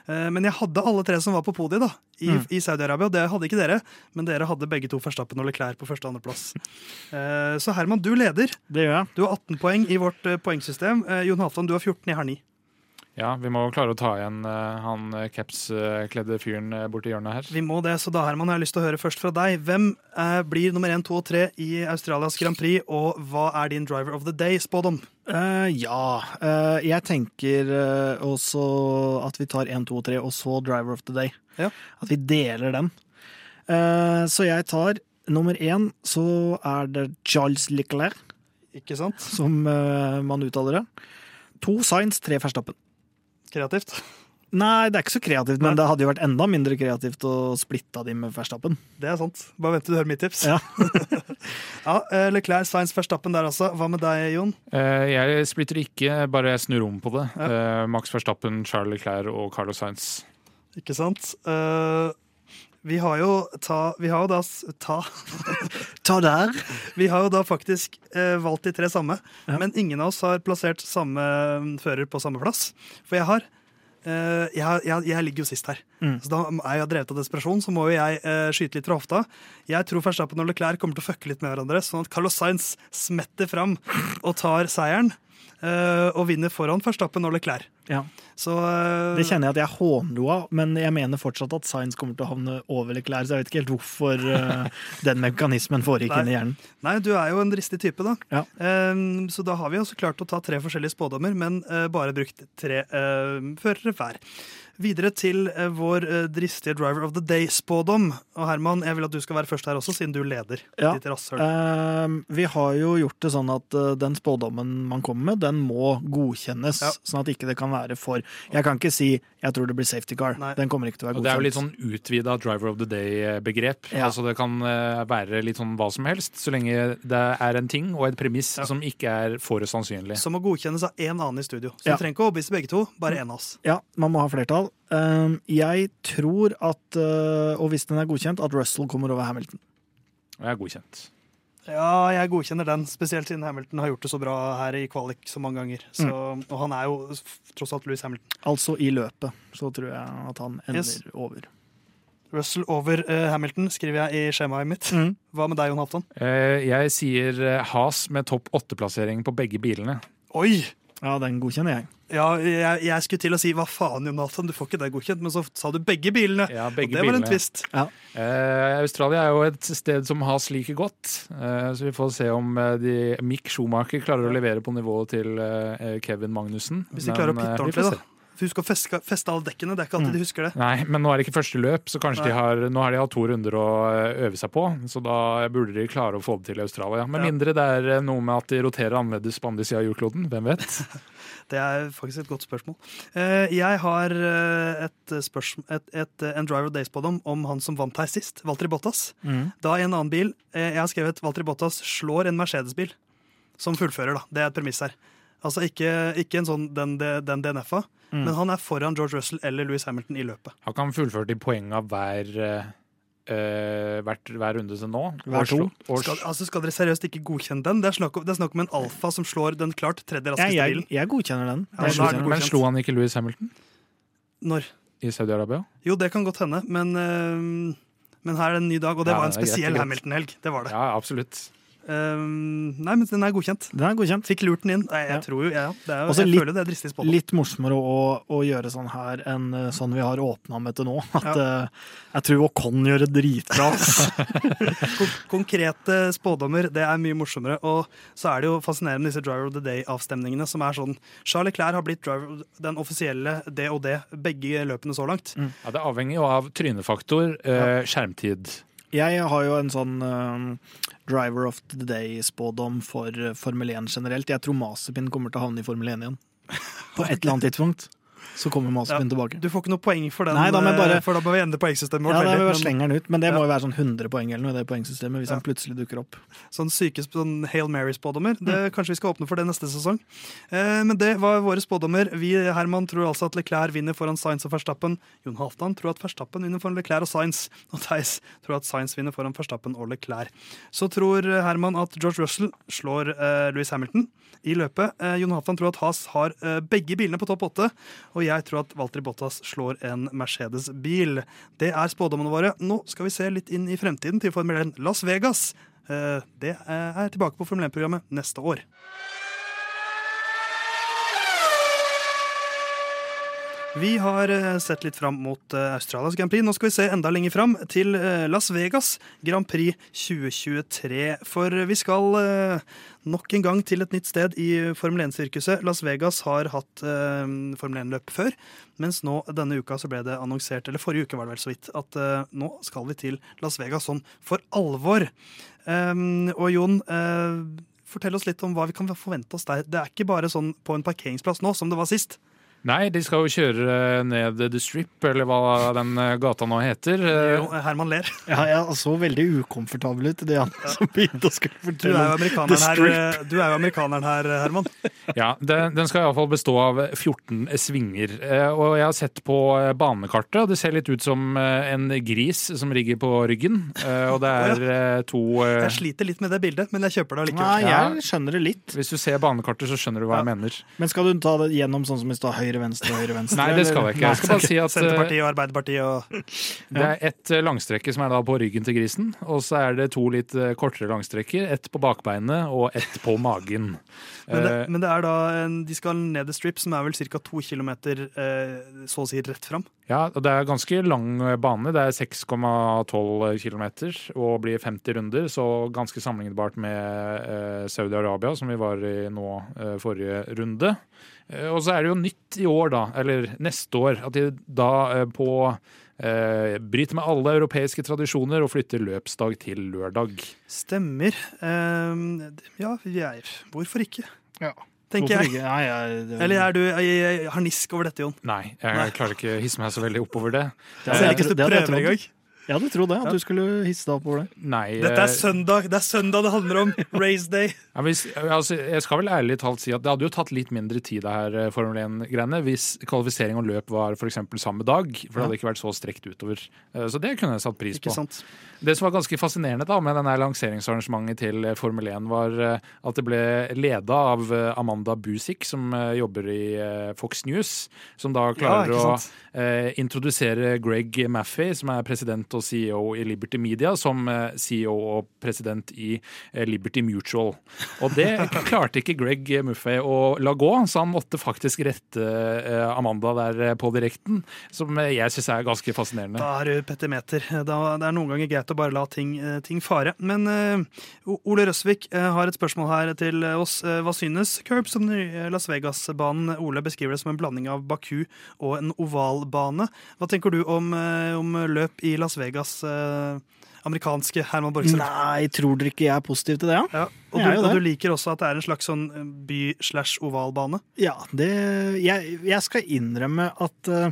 Eh, Men jeg hadde alle tre som var på podiet da, i, Mm. i Saudi-Arabia. Det hadde ikke dere, men dere hadde begge to Verstappen og Leclerc på første og andreplass. Eh, Så Herman, du leder. Det gjør jeg. Du har 18 poeng i vårt poengsystem. Jon Halvdan, du har 14, jeg har 9. Ja, vi må jo klare å ta igjen uh, han eh, capskledde fyren eh, borti hjørnet her. Vi må det, så da Herman, jeg har lyst til å høre først fra deg. Hvem uh, blir nummer 1, 2 og 3 i Australias Grand Prix, og hva er din driver of the day, spådom? Uh, ja. eh, jeg tenker også at vi tar 1, 2 og 3, og så Driver of the Day. Ja. At vi deler den. Eh, så jeg tar nummer én, så er det Charles Leclerc, Ikke sant? som man uttaler det. To Science, tre Verstappen. Kreativt. Nei, det er ikke så kreativt, men Nei. det hadde jo vært enda mindre kreativt å splitte de med Verstappen. Det er sant. Bare vent til du hører mitt tips. Ja. Ja, eh, Leclerc, Sveins, Verstappen der også. Hva med deg, Jon? Eh, jeg splitter ikke, bare jeg snur om på det. Ja. Eh, Max Verstappen, Charles Leclerc og Carlos Sainz. Ikke sant? Vi har jo ta Vi har jo da ta Ta der! Vi har jo da faktisk eh, valgt de tre samme, Ja. men ingen av oss har plassert samme mm, fører på samme plass. For jeg har eh, jeg, jeg, jeg ligger jo sist her. Mm. Så da er jeg drevet av desperasjon, så må jo jeg eh, skyte litt fra hofta. Jeg tror Verstappen og Leclerc kommer til å fucke litt med hverandre, sånn at Carlos Sainz smetter fram og tar seieren. Eh, og vinner foran Verstappen og Leclerc. Ja. Så eh, Det kjenner jeg at jeg hånlo av, men jeg mener fortsatt at Science kommer til å havne over Leclerc, så jeg vet ikke helt hvorfor eh, den mekanismen foregikk inn i hjernen. Nei, du er jo en dristig type, da. Ja. Ehm, så da har vi også klart å ta tre forskjellige spådommer, men uh, bare brukt tre uh, førere hver. Videre til eh, vår eh, dristige Driver of the Day-spådom. Og Herman, jeg vil at du skal være først her også, siden du leder. Ja. Ditt rasshøl. Eh, vi har jo gjort det sånn at eh, den spådommen man kommer med, den må godkjennes. Ja. Sånn at ikke det kan være for Jeg kan ikke si 'jeg tror det blir safety car'. Nei. Den kommer ikke til å være Og det er jo litt sånn utvida driver of the day-begrep. Ja. Altså Det kan være litt sånn hva som helst, så lenge det er en ting og et premiss Ja. som ikke er for sannsynlig. Som må godkjennes av én annen i studio. Så Ja. du trenger ikke å overbevise begge to, bare én av oss. Ja, man må ha flertall. Eh, jeg tror at, eh, og hvis den er godkjent, at Russell kommer over Hamilton. Jeg er godkjent. Ja, jeg godkjenner den, spesielt siden Hamilton har gjort det så bra her i kvalik så mange ganger. Så, Mm. Og han er jo tross alt Louis Hamilton. Altså i løpet, så tror jeg at han ender Yes. over. Russell over uh, Hamilton skriver jeg i skjemaet mitt. Mm. Hva med deg, Jon Halvdan? Uh, Jeg sier has med topp åtte-plassering på begge bilene. Oi! Ja, den godkjenner jeg. Ja, jeg, jeg skulle til å si hva faen, Jonathan, du får ikke det godkjent, men så sa du begge bilene. Ja, og det det var en twist. Ja. Uh, Australia er jo et sted som har sliket godt, uh, så vi får se om eh, de, Mick Schumacher klarer å levere på nivået til uh, Kevin Magnussen. Hvis de klarer Men, å pitte ordentlig, da. Husk å feste, feste alle dekkene, det er ikke alltid de husker det. Nei, men nå er det ikke første løp, så kanskje Nei. de har, nå har de hatt to runder å eh, øve seg på. Så da burde de klare å få det til i Australia. Med Ja. mindre det er eh, noe med at de roterer annerledes på andre sida av jordkloden. Hvem vet? Det er faktisk et godt spørsmål. Eh, Jeg har et spørsmål, et, et, en Driver Days på dem om han som vant her sist, Valtteri Bottas. Mm. Da i en annen bil. Jeg har skrevet Valtteri Bottas slår en Mercedes-bil som fullfører, da. Det er et premiss her. Altså ikke, ikke en sånn den, den DNF-a, Mm. men han er foran George Russell eller Louis Hamilton i løpet. Har ikke han fullført de poengene hver, eh, eh, hvert, hver runde til nå? Hver to. Skal, altså skal dere seriøst ikke godkjenne den? Det er snakk om, det er snakk om en alfa som slår den klart tredje Ja, raskeste jeg, bilen. jeg godkjenner den. Ja, Jeg er godkjenner. Men slo han ikke Louis Hamilton Når? i Saudi-Arabia? Jo, det kan godt hende, men, eh, men her er det en ny dag, og det Ja, var en spesiell. Hamilton-helg. Det var det. Ja, absolutt. Eh, nei, men den er godkjent. Den er godkjent. Fikk lurt den inn. Nei, jeg Ja. tror jo, ja, det er, jeg litt- føler det er dristig spådom. Litt morsommere å, å gjøre sånn her enn eh, sånn vi har åpna med til nå. At eh, jeg tror Ocon gjør det dritbra. Kon konkrete spådommer det er mye morsommere. Og så er det jo fascinerende med disse Driver of the Day-avstemningene, som er sånn Charlie Clair har blitt driver, den offisielle det og det begge løpene så langt. Ja, Det avhenger jo av trynefaktor, uh, skjermtid. Jeg har jo en sånn eh, driver of the day-spådom for eh, Formel 1 generelt. Jeg tror Masepin kommer til å havne i Formel 1 igjen. På et eller annet tidspunkt så kommer Mazepin tilbake. Du får ikke noe poeng for den, Nei, da bare- eh, for da må vi endre poengsystemet vårt. Ja, da må vi slenger den ut, men det Ja. må jo være sånn 100 poeng eller noe i det poengsystemet hvis Ja. han plutselig dukker opp. Sånn syke sånn Hail Mary-spådommer. Mm. Det- Kanskje vi skal åpne for det neste sesong. Eh, men det var våre spådommer. Vi Herman tror altså at Leclerc vinner foran Sainz og Verstappen. Jon Halvdan tror at Verstappen vinner foran Leclerc og Sainz. Og Theis tror at Sainz vinner foran Verstappen og Leclerc. Så tror Herman at George Russell slår eh, Louis Hamilton i løpet. Eh, Jon Halvdan tror at Haas har eh, begge bilene på topp åtte. Og jeg tror at Valtteri Bottas slår en Mercedes-bil. Det er spådommene våre. Nå skal vi se litt inn i fremtiden til Formel 1 Las Vegas. Eh, Det er tilbake på Formel 1-programmet neste år. Vi har eh, sett litt fram mot eh, Australias Grand Prix. Nå skal vi se enda lenger fram, til eh, Las Vegas Grand Prix 2023. For vi skal nok en gang til et nytt sted i Formel 1-sirkuset. Las Vegas har hatt Formel 1-løp før, mens nå denne uka så ble det annonsert, eller forrige uke var det vel så vidt, at nå skal vi til Las Vegas sånn for alvor. Um, og Jon, fortell oss litt om hva vi kan forvente oss der. Det er ikke bare sånn på en parkeringsplass nå som det var sist. Nei, de skal jo kjøre ned The Strip, eller hva den eh, gata nå heter. Jo, Herman ler. Ja, jeg så veldig ukomfortabel ut det han som begynte å skulle fortelle The Strip. her, du er jo amerikaneren her, Herman. Ja, den, den skal iallfall bestå av 14 svinger. Eh, og jeg har sett på eh, banekartet, og det ser litt ut som en gris som rigger på ryggen. Og det er to Jeg sliter litt med det bildet, men jeg kjøper det allikevel. Nei, jeg skjønner det litt. Hvis du ser banekartet, så skjønner du hva ja. jeg mener. Men skal du ta det gjennom sånn som i stad? høyre, venstre, høyre, venstre? Nei, det skal jeg ikke. Jeg skal bare si at Senterpartiet og Arbeiderpartiet og Det er ett eh, langstrekke som er da på ryggen til grisen, og så er det to litt eh, kortere langstrekker. Ett på bakbeinet og ett på magen. Men det, men det, er da De skal ned the strip, som er vel ca. to kilometer så å si rett fram? Ja, og det er ganske lang bane. Det er 6,12 km og blir 50 runder, så ganske sammenlignbart med Saudi-Arabia, som vi var i nå forrige runde. Eh, og så er det jo nytt i år, da, eller neste år, at de da eh, på eh, bryter med alle europeiske tradisjoner og flytter løpsdag til lørdag. Stemmer. Uh, ja, jeg, hvorfor ikke? Ja. Tenker jeg. Nei, jeg det... Eller er du harnisk over dette, Jon? Nei, jeg klarer ikke å hisse meg så veldig oppover det. Det er ikke så prøver engang. Jeg hadde trodd det, at du skulle hisse deg opp over det. Nei, Dette er søndag det er søndag det handler om! Race day! Ja, hvis, altså, jeg skal vel ærlig talt si at det hadde jo tatt litt mindre tid det her eh, Formel 1-greiene hvis kvalifisering og løp var f.eks. samme dag. For det hadde ikke vært så strekt utover. Eh, så det kunne jeg satt pris på. Det som var ganske fascinerende da med denne lanseringsarrangementet til Formel 1, var eh, at det ble leda av Amanda Busik, som jobber i Fox News, som da klarer ja, å introdusere Greg Maffey, som er president og CEO i Liberty Media som eh, CEO og president i eh, Liberty Mutual. Og det klarte ikke Greg Muffey å la gå, så han måtte faktisk rette eh, Amanda der på direkten, som jeg syns er ganske fascinerende. Da er du petimeter. Det er noen ganger greit å bare la ting, ting fare. Men uh, Ole Røsvik har et spørsmål her til oss. Hva synes Curb som Las Vegas-banen? Ole beskriver det som en blanding av Baku og en ovalbane. Hva tenker du om, om løp i Las Vegas? Vegas eh, amerikanske Herman Borgseth. Nei, tror dere ikke jeg er positiv til det? Ja, ja og, du, og, du, liker også at det er en slags sånn eh, by-slash-ovalbane? Ja, det jeg, jeg, skal innrømme at uh,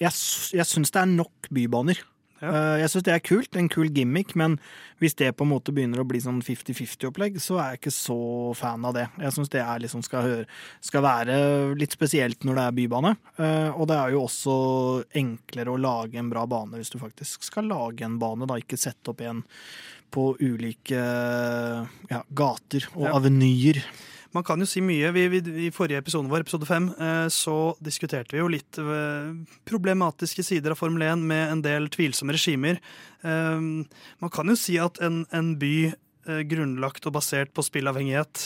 jeg, jeg syns det er nok bybaner. Ja. Uh, jeg syns det er kult, en kul gimmick, men hvis det på en måte begynner å bli sånn 50-50-opplegg, så er jeg ikke så fan av det. Jeg syns det liksom skal, skal, være litt spesielt når det er bybane. Uh, og det er jo også enklere å lage en bra bane hvis du faktisk skal lage en bane, da ikke sette opp en på ulike ja, gater og ja. avenyer. Man kan jo si mye. Vi, vi, I forrige episode vår, episode fem, eh, så diskuterte vi jo litt eh, problematiske sider av Formel 1 med en del tvilsomme regimer. Eh, man kan jo si at en, en by grunnlagt og basert på spillavhengighet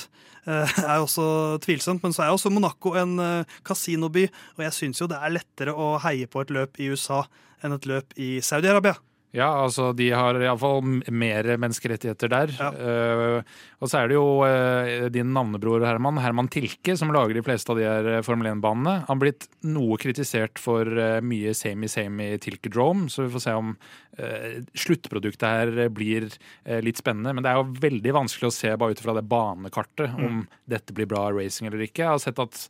er også tvilsomt. Men så er også Monaco en kasinoby, og jeg syns jo det er lettere å heie på et løp i USA enn et løp i Saudi-Arabia. Ja, altså de har iallfall mer menneskerettigheter der. Ja. Uh, og så er det jo uh, din navnebror Herman, Herman Tilke, som lager de fleste av de her eh, Formel 1-banene. Han har blitt noe kritisert for uh, mye samey-samey Tilke-drome, så vi får se om sluttproduktet her blir litt spennende. Men det er jo veldig vanskelig å se bare ut fra det banekartet om mm. dette blir bra racing eller ikke. Jeg har sett at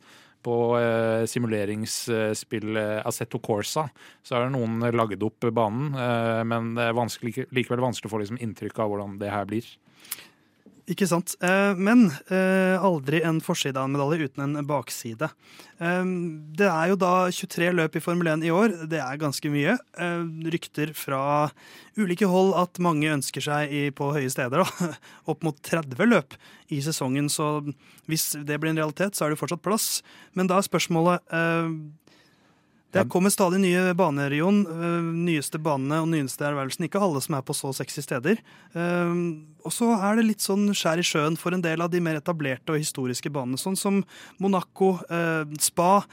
på eh, simuleringsspillet Assetto Corsa, så er det noen lagd opp banen. Eh, men det er vanskelig, likevel vanskelig å få liksom, inntrykk av hvordan det her blir. Ikke sant. Eh, men eh, aldri en forside av en medalje uten en bakside. Eh, det er jo da 23 løp i Formel 1 i år. Det er ganske mye. Rykter fra ulike hold at mange ønsker seg på høye steder opp mot 30 løp i sesongen. Så hvis det blir en realitet, så er det fortsatt plass. Men da er spørsmålet det kommer stadig nye baner, Jon. Uh, nyeste banene og nyeste ervervelsen. Ikke alle som er på så sexy steder. Uh, og så er det litt sånn skjær i sjøen for en del av de mer etablerte og historiske banene, sånn som Monaco, uh, Spa.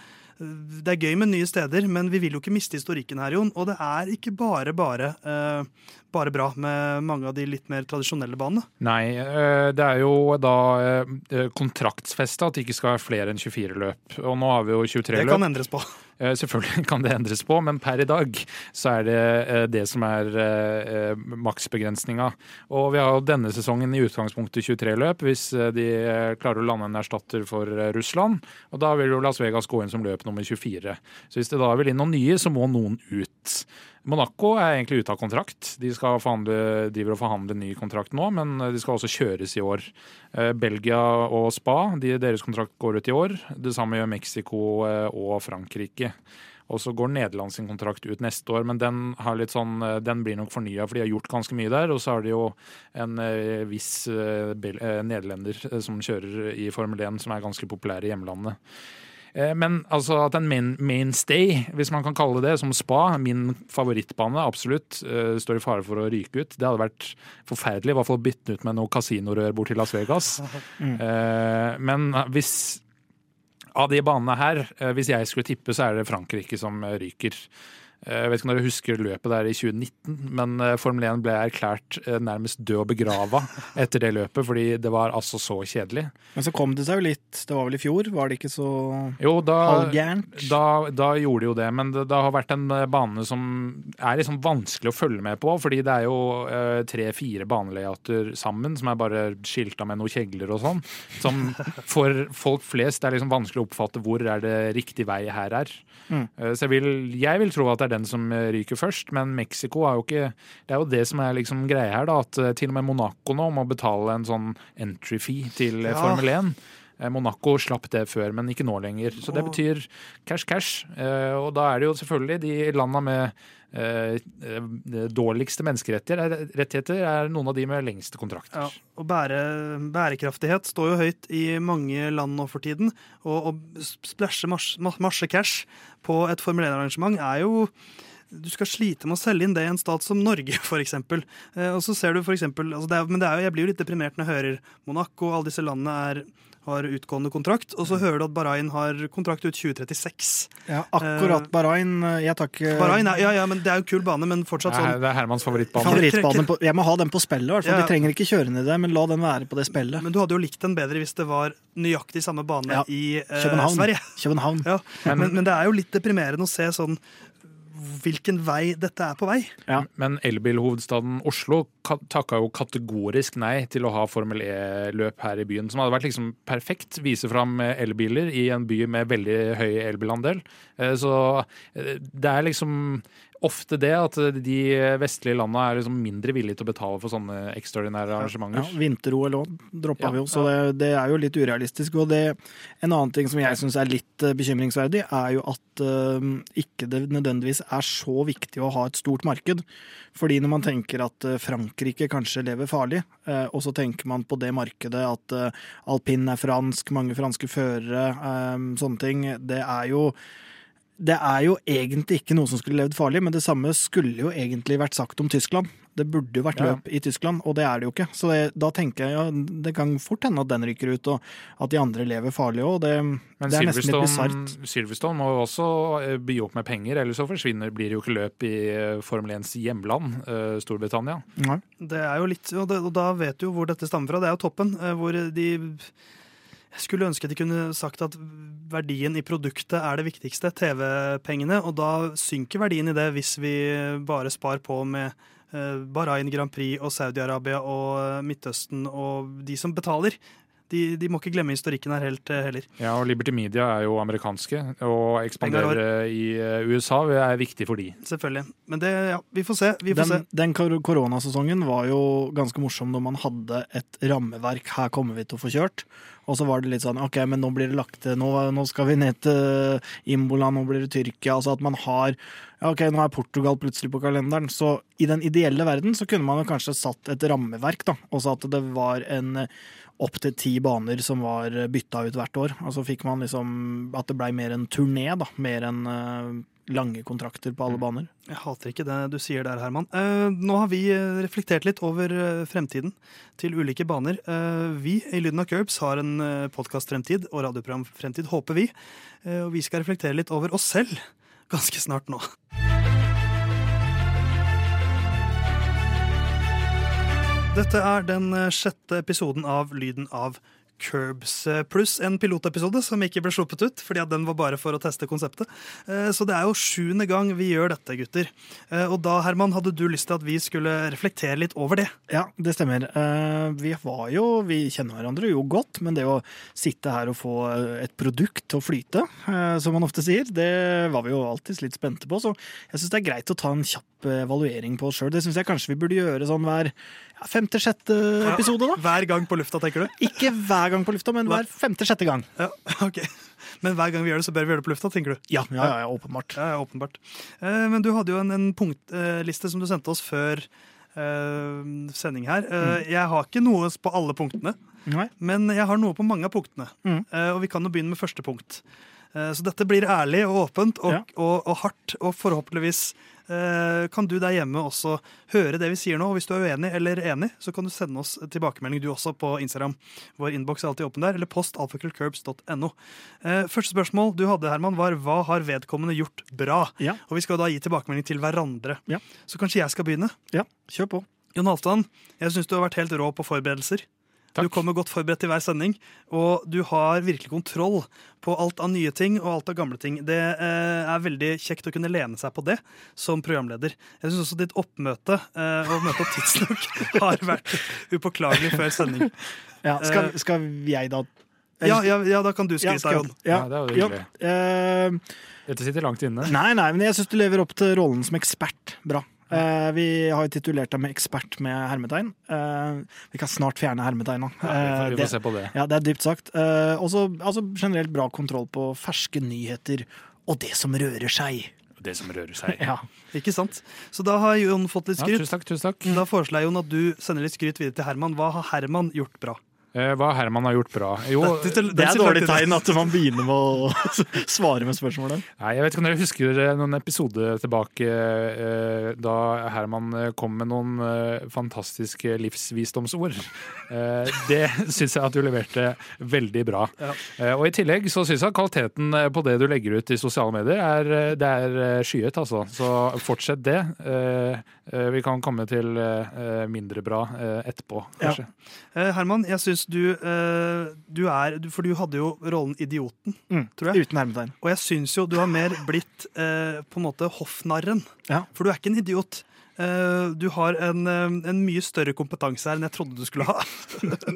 det er gøy med nye steder, men vi vil jo ikke miste historikken her, Jon. Og det er ikke bare bare, eh, bare bra med mange av de litt mer tradisjonelle banene. Nei, eh, det er jo da eh, kontraktsfesta at det ikke skal være flere enn 24 løp. Og nå har vi jo 23 løp. Det løp. kan endres på. Eh, Selvfølgelig kan det endres på, men per i dag så er det eh, det som er eh, eh, maksbegrensninga. Og vi har jo denne sesongen i utgangspunktet 23 løp, hvis eh, de eh, klarer å lande en erstatter for eh, Russland. Og da vil jo Las Vegas gå inn som løp nummer 24. Så hvis det da vil inn noen nye, så må noen ut. Monaco er egentlig ute av kontrakt. De forhandle, driver og forhandler ny kontrakt nå, men de skal også kjøres i år. Eh, Belgia og Spa, de, deres kontrakt går ut i år. Det samme gjør Mexico eh, og Frankrike. Og så går Nederland sin kontrakt ut neste år, men den, sånn, eh, den blir nok fornya, for de har gjort ganske mye der. Og så har de jo en viss nederlender som kjører i Formel 1, som er ganske populær i hjemlandet. Eh, Men altså at en main, mainstay, hvis man kan kalle det som Spa, min favorittbane, absolutt, eh, står i fare for å ryke ut. Det hadde vært forferdelig, i hvert fall bytte ut med noe kasinorør bort til Las Vegas. Mm. Men hvis av de banene her, eh, hvis jeg skulle tippe, så er det Frankrike som eh, ryker. Eh, Jeg vet ikke om dere husker løpet der i 2019, men eh, Formel 1 ble erklært eh, nærmest død og begrava etter det løpet, fordi det var altså så kjedelig. Men så kom det seg jo litt Det var vel i fjor? Var det ikke så Jo, da, halvgærent? da, da gjorde det jo det, men det, det har vært en bane som er liksom vanskelig å følge med på, fordi det er jo eh, tre-fire banelayoter sammen som er bare skilta med noen kjegler og sånn. Som for folk flest er liksom vanskelig å oppfatte hvor er det riktig vei her er. Mm. Så jeg vil, jeg vil tro at det er den som ryker først, men Mexico er jo ikke Det er jo det som er liksom greia her, da, at eh, til og med Monaco nå må betale en sånn entry fee til eh, Ja. Formel 1. Eh, Monaco slapp det før, men ikke nå lenger. Så det betyr cash, cash. Eh, Og da er det jo selvfølgelig de landa med eh, dårligste menneskerettigheter er noen av de med lengste kontrakter. Ja, og bære, bærekraftighet står jo høyt i mange land nå for tiden. Og å splæsje masse, masse cash på et Formel 1-arrangement er jo du skal slite med å selge inn det i en stat som Norge, f.eks. Eh, og så ser du for eksempel, altså det er, men det er jo, jeg blir jo litt deprimert når jeg hører Monaco og alle disse landene er, har utgående kontrakt, og så hører du at Bahrain har kontrakt ut 2036. Ja, akkurat Bahrain. Jeg tar ikke Bahrain ja, ja, men Det er jo en kul bane, men fortsatt Det er, sånn det er Hermans favorittbane. favorittbane på, jeg må ha den på spillet, i hvert fall. Ja. De trenger ikke kjøre ned det, men la den være på det spillet. Men du hadde jo likt den bedre hvis det var nøyaktig samme bane Ja. i eh, København. Sverige. København. Ja, men, men det er jo litt deprimerende å se sånn hvilken vei dette er på vei. Men elbilhovedstaden Oslo ka- takka jo kategorisk nei til å ha Formel E-løp her i byen, som hadde vært liksom perfekt. Vise fram elbiler i en by med veldig høy elbilandel. Eh, Så eh, det er liksom ofte det at de vestlige landene er liksom mindre villige til å betale for sånne ekstraordinære Ja, arrangementer. Vinter-OL òg droppa Ja, vi jo, så det, det er jo litt urealistisk. Og det, en annen ting som jeg syns er litt eh, bekymringsverdig, er jo at uh, ikke det nødvendigvis er så viktig å ha et stort marked. Fordi når man tenker at eh, Frankrike kanskje lever farlig, uh, og så tenker man på det markedet at uh, alpin er fransk, mange franske førere, sånne ting, det er jo det er jo egentlig ikke noe som skulle levd farlig, men det samme skulle jo egentlig vært sagt om Tyskland. Det burde jo vært Ja. løp i Tyskland, og det er det jo ikke. Så det, da tenker jeg ja, det kan fort hende at den ryker ut, og at de andre lever farlig òg. Det, Men det er nesten litt bisart. Silverstone må jo også eh, by opp med penger, ellers så forsvinner, blir det jo ikke løp i eh, Formel 1s hjemland, eh, Storbritannia. Nei. Det er jo litt, og, det, og da vet du jo hvor dette stammer fra. Det er jo toppen. Hvor de Jeg skulle ønske de kunne sagt at verdien i produktet er det viktigste, TV-pengene. Og da synker verdien i det hvis vi bare spar på med eh, Bahrain Grand Prix og Saudi-Arabia og eh, Midtøsten og de som betaler. De, de må ikke glemme historikken her helt eh, heller. Ja, og Liberty Media er jo amerikanske, og ekspandere i eh, USA er viktig for de. Selvfølgelig. Men det, ja, vi får se. Vi får Den, se. den koronasesongen var jo ganske morsom når man hadde et rammeverk. Her kommer vi til å få kjørt. Og så var det litt sånn OK, men nå blir det lagt til Nå, nå skal vi ned til Imbola, nå blir det Tyrkia. Altså at man har ja, OK, nå er Portugal plutselig på kalenderen. Så i den ideelle verden så kunne man jo kanskje satt et rammeverk, da. Og så at det var en opptil ti baner som var bytta ut hvert år. Og så fikk man liksom at det blei mer en turné, da. Mer enn eh, lange kontrakter på alle baner. Jeg hater ikke det du sier der, Herman. Eh, nå har vi eh, reflektert litt over fremtiden til ulike baner. Eh, vi i Lyden av Curbs har en podkast-fremtid og radioprogram-fremtid, håper vi. Eh, og vi skal reflektere litt over oss selv ganske snart nå. Dette er den eh, sjette episoden av Lyden av Curbs, eh, pluss en pilotepisode som ikke ble sluppet ut, fordi den var bare for å teste konseptet. Eh, Så det er jo sjuende gang vi gjør dette, gutter. Og da, Herman, hadde du lyst til at vi skulle reflektere litt over det? Ja, det stemmer. Vi var jo, vi kjenner hverandre jo godt, men det å sitte her og få et produkt til å flyte, som man ofte sier, det var vi jo alltid litt spente på. Så jeg syns det er greit å ta en kjapp evaluering på oss sjøl. Det syns jeg kanskje vi burde gjøre sånn hver femte-sjette episode, da. Hver gang på lufta, tenker du? Ikke hver gang på lufta, men hver femte-sjette gang. Ja, ok. Men hver gang vi gjør det, så bør vi gjøre det på lufta, tenker du? Ja, ja, ja, åpenbart. Ja, åpenbart. Eh, Men du hadde jo en, en punktliste som du sendte oss før eh, sending her. Eh, Jeg har ikke noe på alle punktene, Nei. men jeg har noe på mange av punktene. Mm. Eh, Og vi kan jo begynne med første punkt. Eh, Så dette blir ærlig og åpent og, Ja. og, og hardt, og forhåpentligvis kan du der hjemme også høre det vi sier nå. Og hvis du er uenig eller enig, så kan du sende oss tilbakemelding du også på Instagram. Vår innboks er alltid åpen der, eller post alfakrøllcurbs.no. Eh, Første spørsmål du hadde, Herman, var hva har vedkommende gjort bra? Ja. Og vi skal da gi tilbakemelding til hverandre. Ja. Så kanskje jeg skal begynne. ja, kjør på. Jon Halvdan, jeg syns du har vært helt rå på forberedelser. Takk. Du kommer godt forberedt til hver sending, og du har virkelig kontroll på alt av nye ting og alt av gamle ting. Det eh, er veldig kjekt å kunne lene seg på det som programleder. Jeg syns også ditt oppmøte eh, og møte opp tidsnok har vært upåklagelig før sending. Ja, skal, skal jeg da Ja, ja, ja da kan du skrive skryte skal Ja, jeg- Ja, det er jo hyggelig. eh, Dette sitter langt inne. Nei, nei, men jeg syns du lever opp til rollen som ekspert bra. Eh, vi har jo titulert deg med ekspert med hermetegn. Eh, vi kan snart fjerne hermetegna. Ja, vi får, vi Eh, får se på det. ja, det er dypt sagt. Eh, også altså, generelt bra kontroll på ferske nyheter og det som rører seg. Det som rører seg. Ja. Ikke sant? Så da har Jon fått litt skryt. Ja, tusen takk. tusen takk. Da foreslår jeg Jon at du sender litt skryt videre til Herman. Hva har Herman gjort bra? Eh, Hva Herman har gjort bra? Jo, Det er Det er så dårlig tegn at man begynner med å svare med spørsmålet. Nei, jeg vet ikke om dere husker eh, noen episoder tilbake eh, da Herman kom med noen fantastiske livsvisdomsord. Det syns jeg at du leverte veldig bra. Ja. Og i tillegg så syns jeg at kvaliteten på det du legger ut i sosiale medier, er, det er skyet, altså. Så fortsett det. Eh, vi kan komme til eh, mindre bra eh, etterpå, kanskje. Ja. Herman, jeg syns du, eh, du er For du hadde jo rollen Idioten, Mm. tror jeg. Uten hermetegn. Og jeg syns jo du har mer blitt på en måte hoffnarren. Ja. For du er ikke en idiot. Eh, du har en, en mye større kompetanse her enn jeg trodde du skulle ha.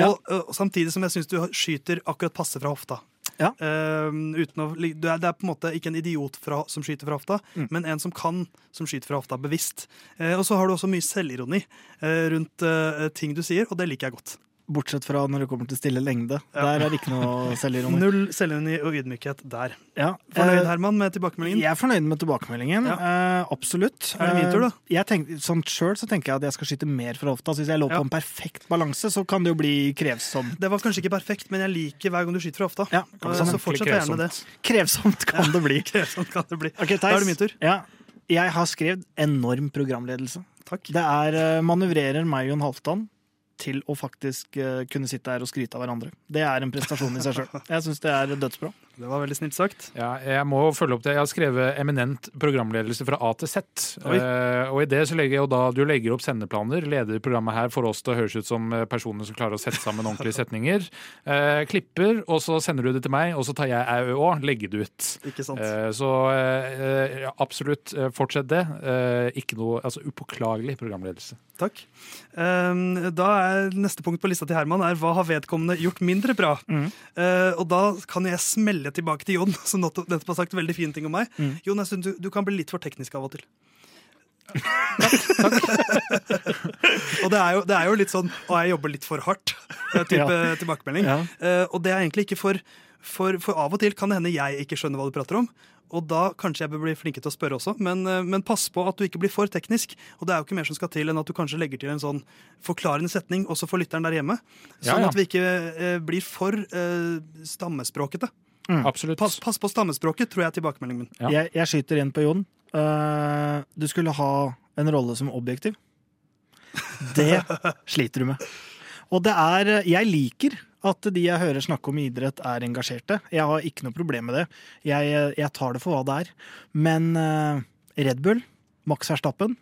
og, og samtidig som jeg syns du skyter akkurat passe fra hofta. Ja. Uh, å, du det er på en måte ikke en idiot fra, som skyter fra hofta, Mm. men en som kan som skyter fra hofta bevisst. Uh, og så har du også mye selvironi eh, rundt eh, ting du sier, og det liker jeg godt. Bortsett fra når det kommer til stille lengde. Ja. Der er det ikke noe selvironi. Null selvironi og ydmykhet der. Ja. Fornøyd, Eh, Herman, med tilbakemeldingen? Jeg er fornøyd med tilbakemeldingen. Ja. eh, absolutt. Er det min tur, da? Eh, Jeg tenk, sånn Sjøl så tenker jeg at jeg skal skyte mer fra hofta. Så hvis jeg lå på en perfekt balanse, så kan det jo bli krevsomt. Det var kanskje ikke perfekt, men jeg liker hver gang du skyter fra hofta. Ja, sånn så fortsett gjerne det. Krevsomt kan det bli. Krevsomt kan det bli. Okay, Da er det min tur. Ja. Jeg har skrevet enorm programledelse. Takk. Det er uh, manøvrerer meg og Jon Halvdan til å faktisk eh, kunne sitte her og skryte av hverandre. Det er en prestasjon i seg sjøl. Jeg syns det er dødsbra. Det var veldig snilt sagt. Ja, jeg må følge opp det. Jeg har skrevet eminent programledelse fra A til Z. Eh, og i det så legger jeg jo da Du legger opp sendeplaner, leder programmet her for oss til å høres ut som eh, personer som klarer å sette sammen ordentlige setninger. Uh, klipper, og så sender du det til meg, og så tar jeg au òg, legger det ut. Ikke sant? Uh, så absolutt, fortsett det. Ikke noe altså upåklagelig programledelse. Takk. Um, da er Neste punkt på lista til Herman er hva har vedkommende gjort mindre bra? Mm. Og da kan jeg smelle tilbake til Jon, som nettopp har sagt veldig fine ting om meg. Mm. Jon, jeg synes du, du kan bli litt for teknisk av og til. og det er, jo, det er jo litt sånn Å, jeg jobber litt for hardt. type Type tilbakemelding. Ja. Uh, og det er egentlig ikke for, for For av og til kan det hende jeg ikke skjønner hva du prater om. Og da kanskje jeg bør bli flinke til å spørre også, men, eh, men pass på at du ikke blir for teknisk. Og det er jo ikke mer som skal til enn at du kanskje legger til en sånn forklarende setning også for lytteren der hjemme. Ja, Sånn ja. at vi ikke eh, blir for eh, stammespråkete. Absolutt. Pass, pass på stammespråket, tror jeg er tilbakemeldingen min. Ja. Jeg, jeg skyter inn på Jon. Uh, du skulle ha en rolle som objektiv. Det sliter du med. Og det er Jeg liker at de jeg hører snakke om idrett, er engasjerte. Jeg har ikke noe problem med det. Jeg, jeg tar det for hva det er. Men uh, Red Bull, Max Verstappen,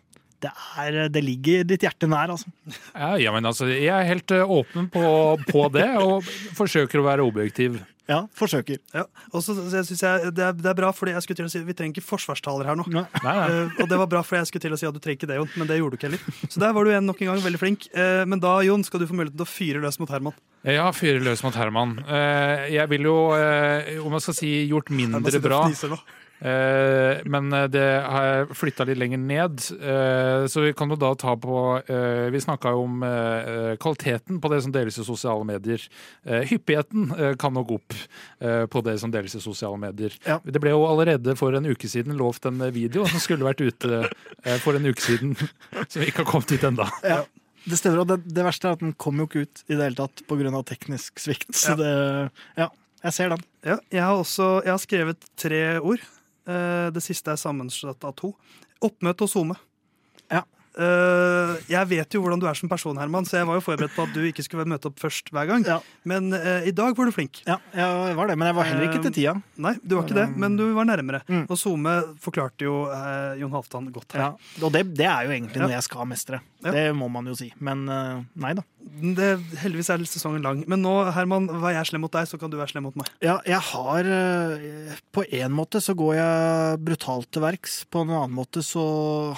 det, er, det ligger ditt hjerte nær, altså. Ja, ja, men altså, jeg er helt eh, åpen på, på det, og forsøker å være objektiv. Ja, forsøker. Ja. Og så så jeg synes jeg, det, er, det er bra, fordi jeg skulle til å si vi trenger ikke forsvarstaler her nå. Nei. Nei, nei. Uh, og det var bra, fordi jeg skulle til å si at du trenger ikke det, Jon, men det gjorde du ikke heller. Så der var du igjen nok en gang veldig flink. Uh, men da, Jon, skal du få muligheten til å fyre løs mot Herman. Ja, fyre løs mot Herman. Uh, Jeg vil jo, om jeg skal si, gjort mindre bra. Eh, men eh, det har flytta litt lenger ned, eh, så vi kan jo da ta på eh, Vi snakka jo om eh, kvaliteten på det som deles i sosiale medier. Eh, hyppigheten eh, kan nok opp eh, på det som deles i sosiale medier. Ja. Det ble jo allerede for en uke siden lovt en video som skulle vært ute eh, for en uke siden, som ikke har kommet ut ennå. Ja. Det stemmer, og det, det verste er at den kom jo ikke ut i det hele tatt pga. teknisk svikt. Så Ja. det Ja, jeg ser den. Ja, jeg har også jeg har skrevet tre ord. Eh, det siste er sammensatt av to. Oppmøte og SoMe. Eh, jeg vet jo hvordan du er som person, Herman, så jeg var jo forberedt på at du ikke skulle møte opp først hver gang. Ja. Men uh, i dag var du flink. Ja, jeg var det, men jeg var heller ikke til tida. Nei, du var ikke det, men du var nærmere. Mm. Og SoMe forklarte jo eh, Jon Halvdan godt her. Ja, og det, det er jo egentlig noe jeg skal mestre. Det må man jo si. Men eh, nei da. Det, heldigvis er sesongen lang. Men nå, Herman, var jeg slem mot deg, så kan du være slem mot meg. Ja, jeg har eh, På en måte så går jeg brutalt til verks. På en annen måte så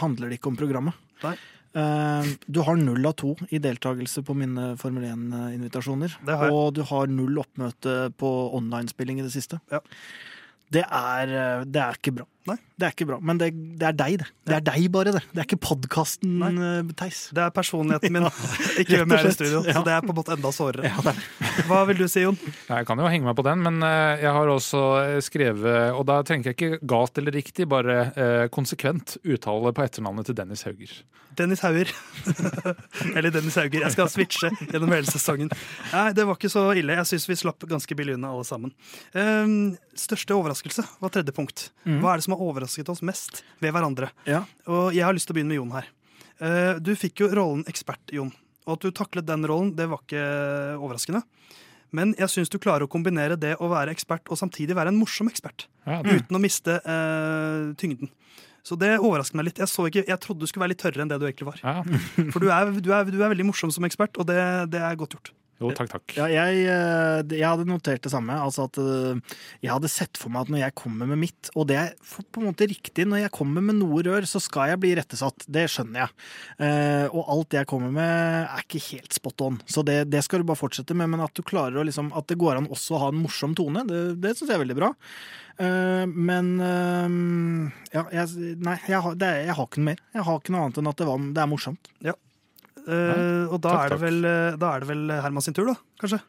handler det ikke om programmet. Nei. Eh, Du har null av to i deltakelse på mine Formel 1-invitasjoner. Det har jeg. Og du har null oppmøte på online-spilling i det siste. Ja. Det er, eh, det er ikke bra. Nei. Det er ikke bra, Men det, det er deg, det. Det er deg bare, det. Det er ikke podkasten, Theis. Det er personligheten min, ikke hvem jeg er i studio. Så det er på en måte enda sårere. Ja, det er. Hva vil du si, Jon? Jeg kan jo henge meg på den, men eh, jeg har også eh, skrevet Og da trenger jeg ikke galt eller riktig, bare eh, konsekvent uttale på etternavnet til Dennis Hauger. Dennis Hauger. Eller Dennis Hauger. Jeg skal switche gjennom hele sesongen. Nei, det var ikke så ille. Jeg syns vi slapp ganske billig unna alle sammen. Ehm, største overraskelse var tredje punkt. Hva er det som har overrasket oss mest ved hverandre? Ja. Og jeg har lyst til å begynne med Jon her. Eh, du fikk jo rollen ekspert, Jon. Og at du taklet den rollen, det var ikke overraskende. Men jeg syns du klarer å kombinere det å være ekspert og samtidig være en morsom ekspert. Ja, Uten å miste eh, tyngden. Så det overrasket meg litt. Jeg, så ikke, jeg trodde du skulle være litt tørrere enn det du egentlig var. ja. For du er, du er, du er veldig morsom som ekspert, og det, det er godt gjort. Jo, takk, takk. Ja, jeg, eh, jeg hadde notert det samme. Altså at eh, Jeg hadde sett for meg at når jeg kommer med mitt, og det er på en måte riktig, når jeg kommer med noe rør, så skal jeg bli rettesatt. Det skjønner jeg. Eh, og alt jeg kommer med, er ikke helt spot on. Så det, det skal du bare fortsette med. Men at du klarer å liksom At det går an også å ha en morsom tone, det, det syns jeg er veldig bra. Men ja, jeg, nei, jeg har, det jeg har ikke noe mer. Jeg har ikke noe annet enn at det, var, det er morsomt. Eh, og da Takk, er, det vel, eh, da er det vel Herman sin tur, da? Kanskje?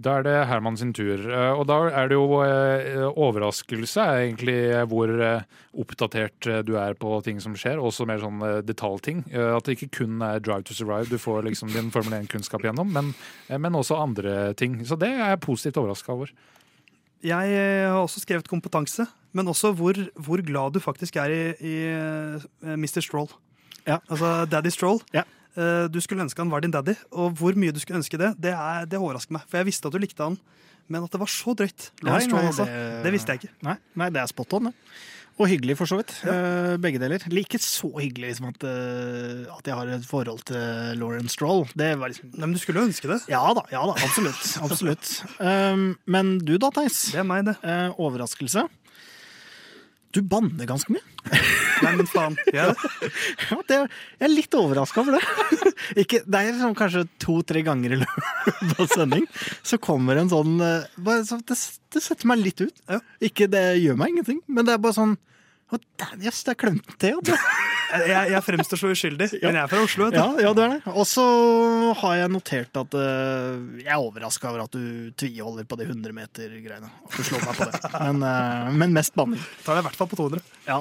Da er det Herman sin tur. Eh, Og da er det jo eh, overraskelse er egentlig hvor eh, oppdatert eh, du er på ting som skjer, også mer sånn eh, detaljting. Eh, At det ikke kun er Drive to Survive du får liksom din Formel 1-kunnskap gjennom, men, eh, men også andre ting. Så det er jeg positivt overraska over. Jeg eh, har også skrevet kompetanse, men også hvor, hvor glad du faktisk er i, i eh, Mr. Stroll. Ja. Altså Daddy Stroll. Ja. Eh, Du skulle ønske han var din daddy, og hvor mye du skulle ønske det, det, er, det overrasker meg. For jeg visste at du likte han, men at det var så drøyt. Nei, nei, altså. det- Det visste jeg ikke. Nei, nei, det er spot on, det. Og hyggelig, for så vidt. Ja. begge deler. Like så hyggelig som at, eh, at jeg har et forhold til Lauren Stroll. Det var liksom Nei, men du skulle jo ønske det. Ja da, ja da, absolutt. absolutt. Um, men du da, Theis. Det er meg, det. Uh, overraskelse. Du banner ganske mye. Nei, men faen. Ja. Ja, det, jeg er litt overraska over det. Ikke, det er sånn kanskje to-tre ganger i løpet av sending så kommer en sånn eh, bare, så det, det setter meg litt ut. Ikke det gjør meg ingenting, men det er bare sånn Å, damn, yes, det er klemt til. vet du. Jeg, jeg fremstår så uskyldig, men jeg er fra Oslo. vet du. Ja, ja, det er det. Og så har jeg notert at uh, jeg er overraska over at du tviholder på de 100 meter-greiene. At du slår meg på det. Men, uh, men mest banning. Tar deg i hvert fall på 200. Ja.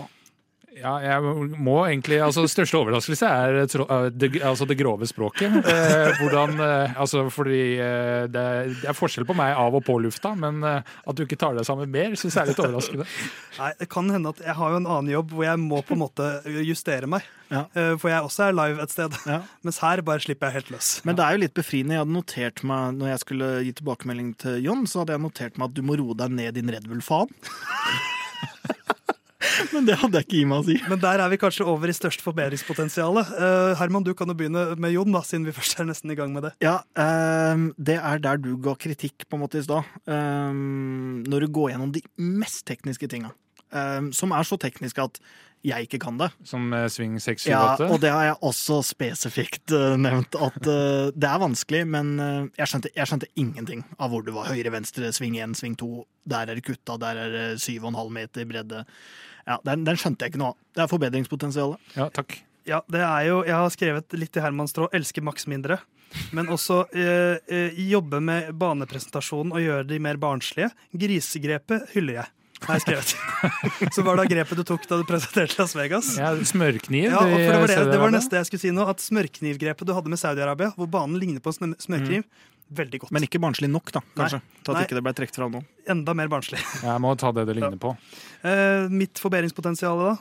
Ja, jeg må egentlig Altså, største overraskelse er tro- eh, det, altså det grove språket. Eh, hvordan eh, Altså, fordi eh, det, er- det er forskjell på meg av og på lufta, men eh, at du ikke tar deg sammen mer, syns jeg er litt overraskende. Nei, det kan hende at jeg har jo en annen jobb hvor jeg må på en måte justere meg. Ja. Eh, For jeg også er live et sted. Ja. Mens her bare slipper jeg helt løs. Men det er jo litt befriende. Jeg hadde notert meg, når jeg skulle gi tilbakemelding til Jon, så hadde jeg notert meg at du må roe deg ned, din Red Bull-faen. Men det hadde jeg ikke i meg å si. Men der er vi kanskje over i størst forbedringspotensial. Uh, Herman, du kan jo begynne med Jon, da, siden vi først er nesten i gang med det. Ja, um, det er der du ga kritikk på en måte i stad. Um, når du går gjennom de mest tekniske tinga. Um, som er så tekniske at jeg ikke kan det. Som uh, sving 6, 7, Ja, og det har jeg også spesifikt uh, nevnt. At uh, det er vanskelig, men eh, jeg, skjønte, jeg skjønte ingenting av hvor du var. Høyre, venstre, sving 1, sving 2. Der er det kutta, der er det 7,5 meter bredde. Ja, den, den skjønte jeg ikke noe av. Det er forbedringspotensialet. Ja, takk. Ja, det er jo, Jeg har skrevet litt i Hermans tråd elsker maks mindre'. Men også eh, eh, jobbe med banepresentasjonen og gjøre de mer barnslige. Grisegrepet hyller jeg. Har jeg skrevet. Så var det grepet du tok da du presenterte Las Vegas. Ja, smørkniv Ja, for det, var det, det var neste jeg skulle si nå. At smørknivgrepet du hadde med Saudi-Arabia, hvor banen ligner på smørkniv, mm. smørkniv, veldig godt. Men ikke barnslig nok, da, kanskje. Til at Nei. ikke det ble trukket fram nå. Enda mer barnslig. Jeg må ta det det ligner på. Eh, mitt forbedringspotensial, da?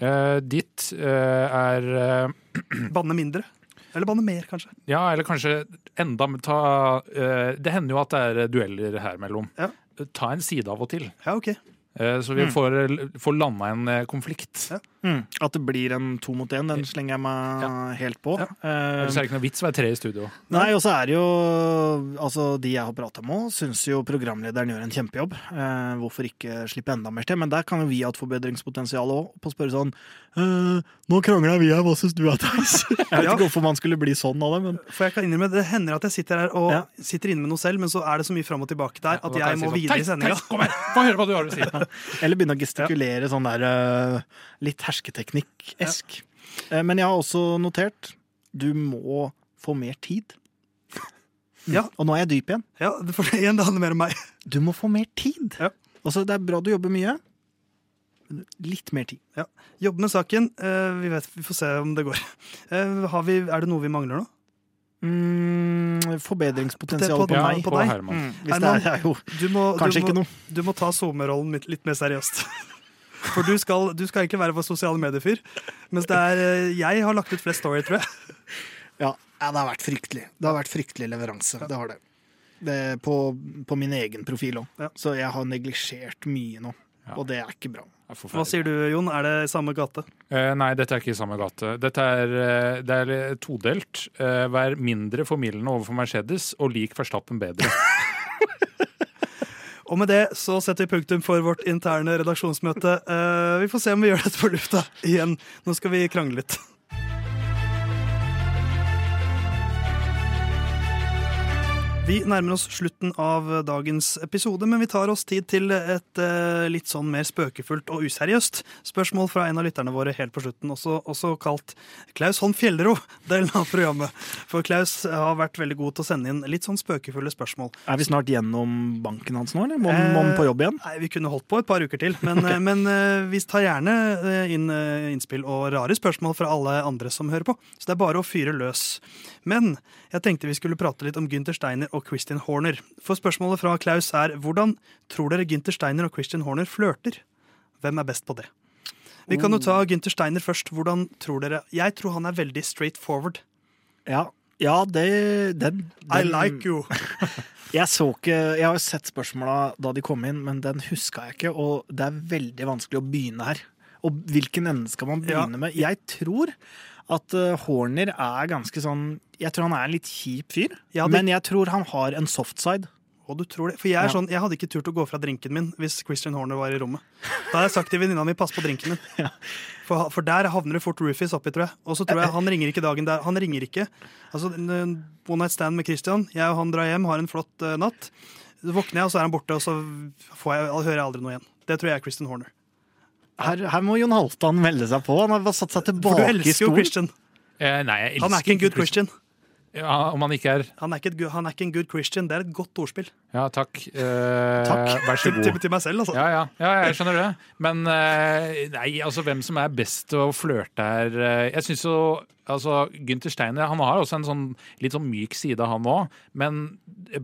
Eh, ditt eh, er eh, Banne mindre. Eller banne mer, kanskje. Ja, eller kanskje enda ta eh, Det hender jo at det er dueller her mellom. Ja. Ta en side av og til. Ja, ok. Eh, Så vi Mm. får, får landa en eh, konflikt. Ja. At det blir en to mot én, den slenger jeg meg helt på. Ja. Eh, Ellers er det ikke noe vits å være tre i studio. Nei, og så er det jo Altså, de jeg har prata med, syns jo programlederen gjør en kjempejobb. Eh, hvorfor ikke slippe enda mer til? Men der kan jo vi ha et forbedringspotensial òg, på å spørre sånn eh, Nå krangla vi her, hva syns du er Theis? Jeg vet Ja. ikke hvorfor man skulle bli sånn av det, men For jeg kan innrømme, Det hender at jeg sitter her og Ja. sitter inne med noe selv, men så er det så mye fram og tilbake der Ja, at jeg, jeg si må sånn, videre i «Theis, sendinga. Theis, Kom her, få høre hva du har å si! Eller begynne å gestikulere sånn der eh, litt hersketeknikk-esk. Eh, men jeg har også notert du må få mer tid. Ja. Og nå er jeg dyp igjen. Ja, for igjen, det handler mer om meg. Du må få mer tid. Ja. Altså, det er bra du jobber mye. Litt mer tid. Jobbe med saken. eh, vi, vet, vi får se om det går. Har vi, er det noe vi mangler nå? Mm, forbedringspotensial På- på, på- på deg? Herman. Mm, hvis det Herman, er, er jo Du må, kanskje du må, ikke noe. Du må ta SoMe-rollen litt, mer seriøst. For du skal, du skal egentlig være vår sosiale mediefyr. Mens det er eh, jeg har lagt ut flest story, tror jeg. Ja, ja, det har vært fryktelig. Det har vært fryktelig leveranse. Det har det. det på, på min egen profil òg. Ja. Så jeg har neglisjert mye nå. Ja. Og det er ikke bra. Hva sier du, Jon? Er det samme gate? Eh, nei, dette er ikke i samme gate. Dette er, eh, det er todelt. Eh, vær mindre formildende overfor Mercedes, og lik Verstappen bedre. Og med det så setter vi punktum for vårt interne redaksjonsmøte. Eh, vi får se om vi gjør dette på lufta igjen. Nå skal vi krangle litt. Vi nærmer oss slutten av dagens episode, men vi tar oss tid til et eh, litt sånn mer spøkefullt og useriøst spørsmål fra en av lytterne våre helt på slutten, også, også kalt Klaus Holm Fjellro, delen av programmet. For Klaus har vært veldig god til å sende inn litt sånn spøkefulle spørsmål. Er vi snart gjennom banken hans nå, eller må han han på jobb igjen? Nei, Vi kunne holdt på et par uker til, men, okay. men eh, vi tar gjerne eh, inn eh, innspill og rare spørsmål fra alle andre som hører på. Så det er bare å fyre løs. Men jeg tenkte vi skulle prate litt om Gunther Steiner og Christian Horner. For spørsmålet fra Klaus er hvordan tror dere Gunther Steiner og Christian Horner flørter? Hvem er best på det? Vi kan jo ta Gunther Steiner først. Hvordan tror dere Jeg tror han er veldig straight forward. Ja, ja det den, I like you. Jeg så ikke Jeg har jo sett spørsmåla da de kom inn, men den huska jeg ikke, og det er veldig vanskelig å begynne her. Og hvilken ende skal man Ja. begynne med? Jeg tror at eh, Horner er ganske sånn Jeg tror han er en litt kjip fyr, Ja, det- men jeg tror han har en softside. Og du tror det? For jeg, er Ja. sånn, jeg hadde ikke turt å gå fra drinken min hvis Christian Horner var i rommet. Da hadde jeg sagt til venninna mi pass på drinken min. For, for der havner det fort roofies oppi, tror jeg. Og så tror jeg han ringer ikke dagen der. Han ringer ikke. Altså, One night stand med Christian. Jeg og han drar hjem, har en flott uh, natt. Så våkner jeg, og så er han borte, og så får jeg, hører jeg aldri noe igjen. Det tror jeg er Christian Horner. Her, her må Jon Halvdan melde seg på. Han har bare satt seg For du tilbake Du elsker jo. Christian. Eh, nei, jeg Han er ikke en good Christian. Ja, om han ikke er Han er, ikke et, han er ikke en good Christian. Det er et godt ordspill. Ja, takk. Eh, Takk. Vær så Til, til, god. til meg selv, altså. Ja, ja, ja, jeg skjønner det. Men eh, nei, altså hvem som er best til å flørte her eh, Jeg syns jo altså, Gunther Steiner han har også en sånn litt sånn myk side, han òg. Men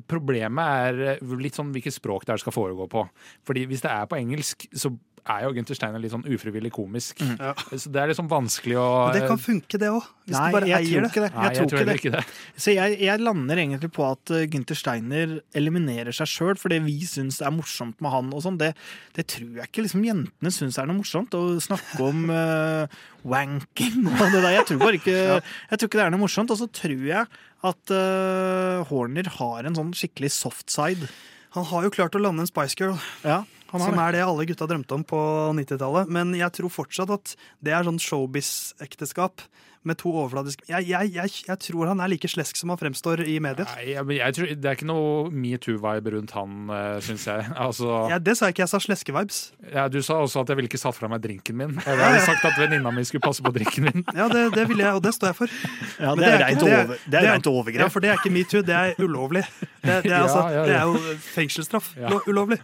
problemet er eh, litt sånn hvilket språk det her skal foregå på. Fordi hvis det er på engelsk, så er jo Gunther Steiner litt sånn ufrivillig komisk. Ja. Så det er liksom vanskelig å Men det kan funke, det òg. Hvis Nei, du bare eier det. det. Nei, Jeg tror ikke det. ikke det. Så jeg, jeg lander egentlig på at uh, Gunther Steiner eliminerer seg sjøl det vi syns er morsomt med han. og sånn. Det, det tror jeg ikke liksom jentene syns er noe morsomt. Å snakke om uh, wanking og det der. Jeg tror bare ikke, jeg tror ikke det er noe morsomt. Og så tror jeg at uh, Horner har en sånn skikkelig soft side. Han har jo klart å lande en Spice Girl, Ja, som er det alle gutta drømte om på 90-tallet. Men jeg tror fortsatt at det er sånn showbiz-ekteskap med to overfladiske jeg, jeg, jeg, jeg tror han er like slesk som han fremstår i mediet. Nei, jeg, men jeg tror, Det er ikke noe metoo-vibe rundt han, uh, syns jeg. Altså, Ja, det sa jeg ikke, jeg sa sleske-vibes. ja, du sa også at jeg ville ikke satt fra meg drinken min. Jeg hadde sagt at venninna mi skulle passe på drinken min. Ja, det, det ville jeg, og det står jeg for. Ja, det er reint er- over- det er rent Ja, for det er ikke metoo, det er ulovlig. Det, det, er, altså, Ja, ja, ja. det er jo fengselsstraff. Ja. Ulovlig.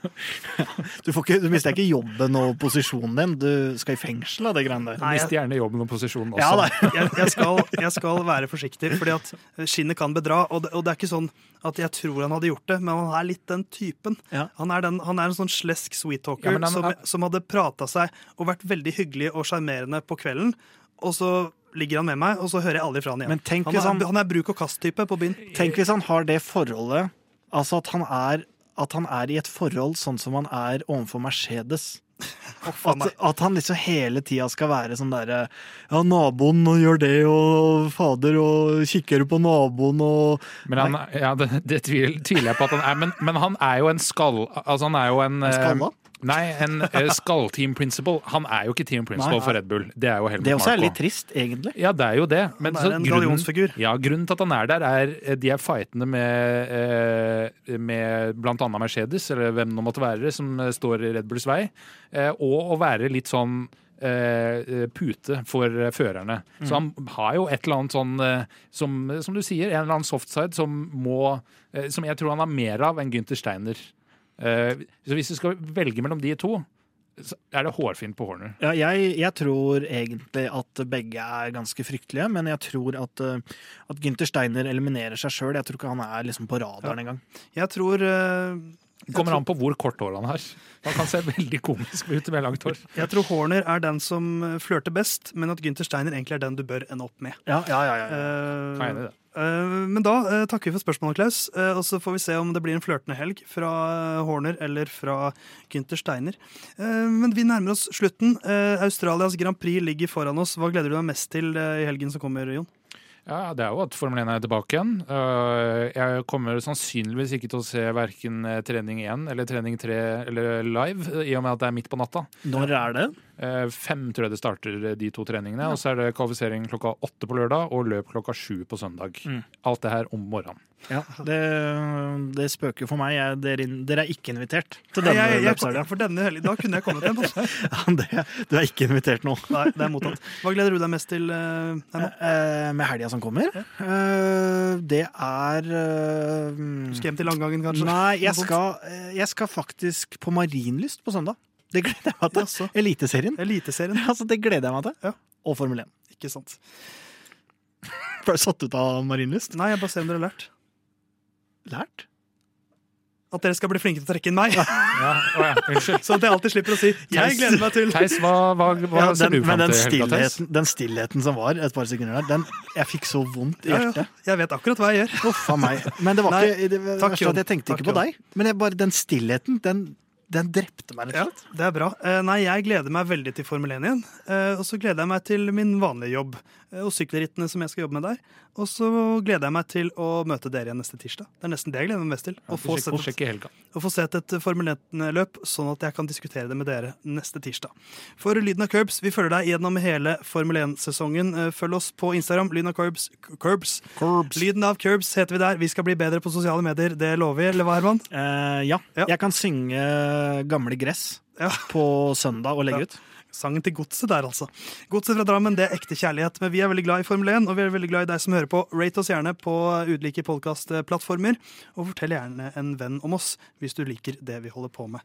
Du, får ikke, du mister ikke jobben og posisjonen din. Du skal i fengsel av det greiene der. Du Mister gjerne jobben og posisjonen også. Ja, da. Jeg, skal, jeg skal være forsiktig, fordi at skinnet kan bedra. Og det, og det er ikke sånn at jeg tror han hadde gjort det, men han er litt den typen. Ja. Han, er den, han er en sånn slesk sweet talker Ja, som, som hadde prata seg og vært veldig hyggelig og sjarmerende på kvelden, og så ligger han med meg, og så hører jeg aldri fra han igjen. Han, er, han- han er bruk og kast-type på byen. Tenk hvis han har det forholdet Altså at han er, at han er i et forhold sånn som han er overfor Mercedes. At, at han liksom hele tida skal være sånn derre Ja, naboen og gjør det, og fader, og kikker du på naboen, og Men han, ja, det, det tviler, tviler jeg på at han er. Men, men han er jo en skall... Altså, han er jo en En skalla? Nei, en eh, skall-team principle. Han er jo ikke team principle Nei. for Red Bull. Det er jo Helmut Det også er Marko. litt trist, egentlig. Ja, det er jo det. Men Han er så en gallionsfigur. Ja, grunnen til at han er der, er eh, de er fightende med, eh, med blant annet Mercedes, eller hvem det måtte være, som står i Red Bulls vei, og å være litt sånn pute for førerne. Mm. Så han har jo et eller annet sånn, som, som du sier, en eller annen softside som må Som jeg tror han har mer av enn Gunther Steiner. Eh, så hvis du skal velge mellom de to, så er det hårfint på Horner. Ja, jeg, jeg tror egentlig at begge er ganske fryktelige, men jeg tror at, uh, at Gunther Steiner eliminerer seg sjøl. Jeg tror ikke han er liksom på radaren engang. Jeg tror eh, Det kommer an på hvor kort hår han har. Han kan se veldig komisk ut med langt hår. Jeg tror Horner er den som eh, flørter best, men at Gunther Steiner egentlig er den du bør ende opp med. Ja, ja, ja, ja. Eh, Jeg er enig i det. Eh, men da eh, takker vi for spørsmålet, Klaus. Eh, og så får vi se om det blir en flørtende helg fra Horner eller fra Gunther Steiner. Eh, men vi nærmer oss slutten. Australias Grand Prix ligger foran oss. Hva gleder du deg mest til i helgen som kommer, Jon? Ja, Det er jo at Formel 1 er tilbake igjen. Jeg kommer sannsynligvis ikke til å se verken trening 1 eller trening 3 eller live, i og med at det er midt på natta. Når er det? Eh, Fem tror jeg det starter de to treningene. Og så er det kvalifisering klokka åtte på lørdag og løp klokka sju på søndag. Mm. Alt det her om morgenen. Ja, det, det spøker for meg. Jeg, dere, dere er ikke invitert til denne løpshelga. for denne helgen, Da kunne jeg kommet hjem. Altså. Ja, det- Du er ikke invitert nå. Nei, det er mottatt. Hva gleder du deg mest til? uh? Eh, med helga som kommer? Uh, det er eh, Du skal hjem til Langangen, kanskje? Nei, jeg skal, eh, jeg skal faktisk på Marienlyst på søndag. Det gleder jeg meg til. Jaså. Eliteserien. Eliteserien. Altså, det gleder jeg meg til. Ja. Og Formel 1. Ikke sant. Ble du satt ut av Marienlyst? Nei, jeg bare ser om dere har lært. Lært? At dere skal bli flinke til å trekke inn meg. Ja, å ja, Unnskyld. Sånn at jeg alltid slipper å si 'jeg gleder meg til'. Theis, hva, hva, hva Ja, ser den, du men den til? i helga, Theis? stillheten, den stillheten som var et par sekunder der, den, jeg fikk så vondt i Ja, ja. hjertet. Jeg vet akkurat hva jeg gjør. Uff a meg. Men det var Nei, ikke det var takk, verste Jon. at jeg tenkte Takk, ikke på Jon. deg. Men jeg bare, den stillheten, den, den drepte meg, rett Ja, og slett. det er bra. Eh, Nei, jeg gleder meg veldig til Formel 1 igjen. Eh, Og så gleder jeg meg til min vanlige jobb og sykkelrittene som jeg skal jobbe med der. Og så gleder jeg meg til å møte dere igjen neste tirsdag. Det er nesten det jeg gleder meg mest til. Å få få sett et Formel 1-løp, sånn at jeg kan diskutere det med dere neste tirsdag. For Lyden av Curbs, vi følger deg gjennom hele Formel 1-sesongen. Eh, Følg oss på Instagram. Lyden av Curbs. Curbs. Lyden av Curbs heter vi der. Vi skal bli bedre på sosiale medier, det lover vi. Eller hva, Herman? Uh, ja. Ja. jeg kan synge Gamle gress Ja. på søndag og legge Ja. ut. Sangen til Godset der, altså. Godset fra Drammen det er ekte kjærlighet. Men vi er veldig glad i Formel 1, og vi er veldig glad i deg som hører på. Rate oss gjerne på ulike podkastplattformer, og fortell gjerne en venn om oss hvis du liker det vi holder på med.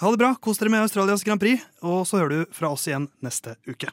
Ha det bra, kos dere med Australias Grand Prix, og så hører du fra oss igjen neste uke.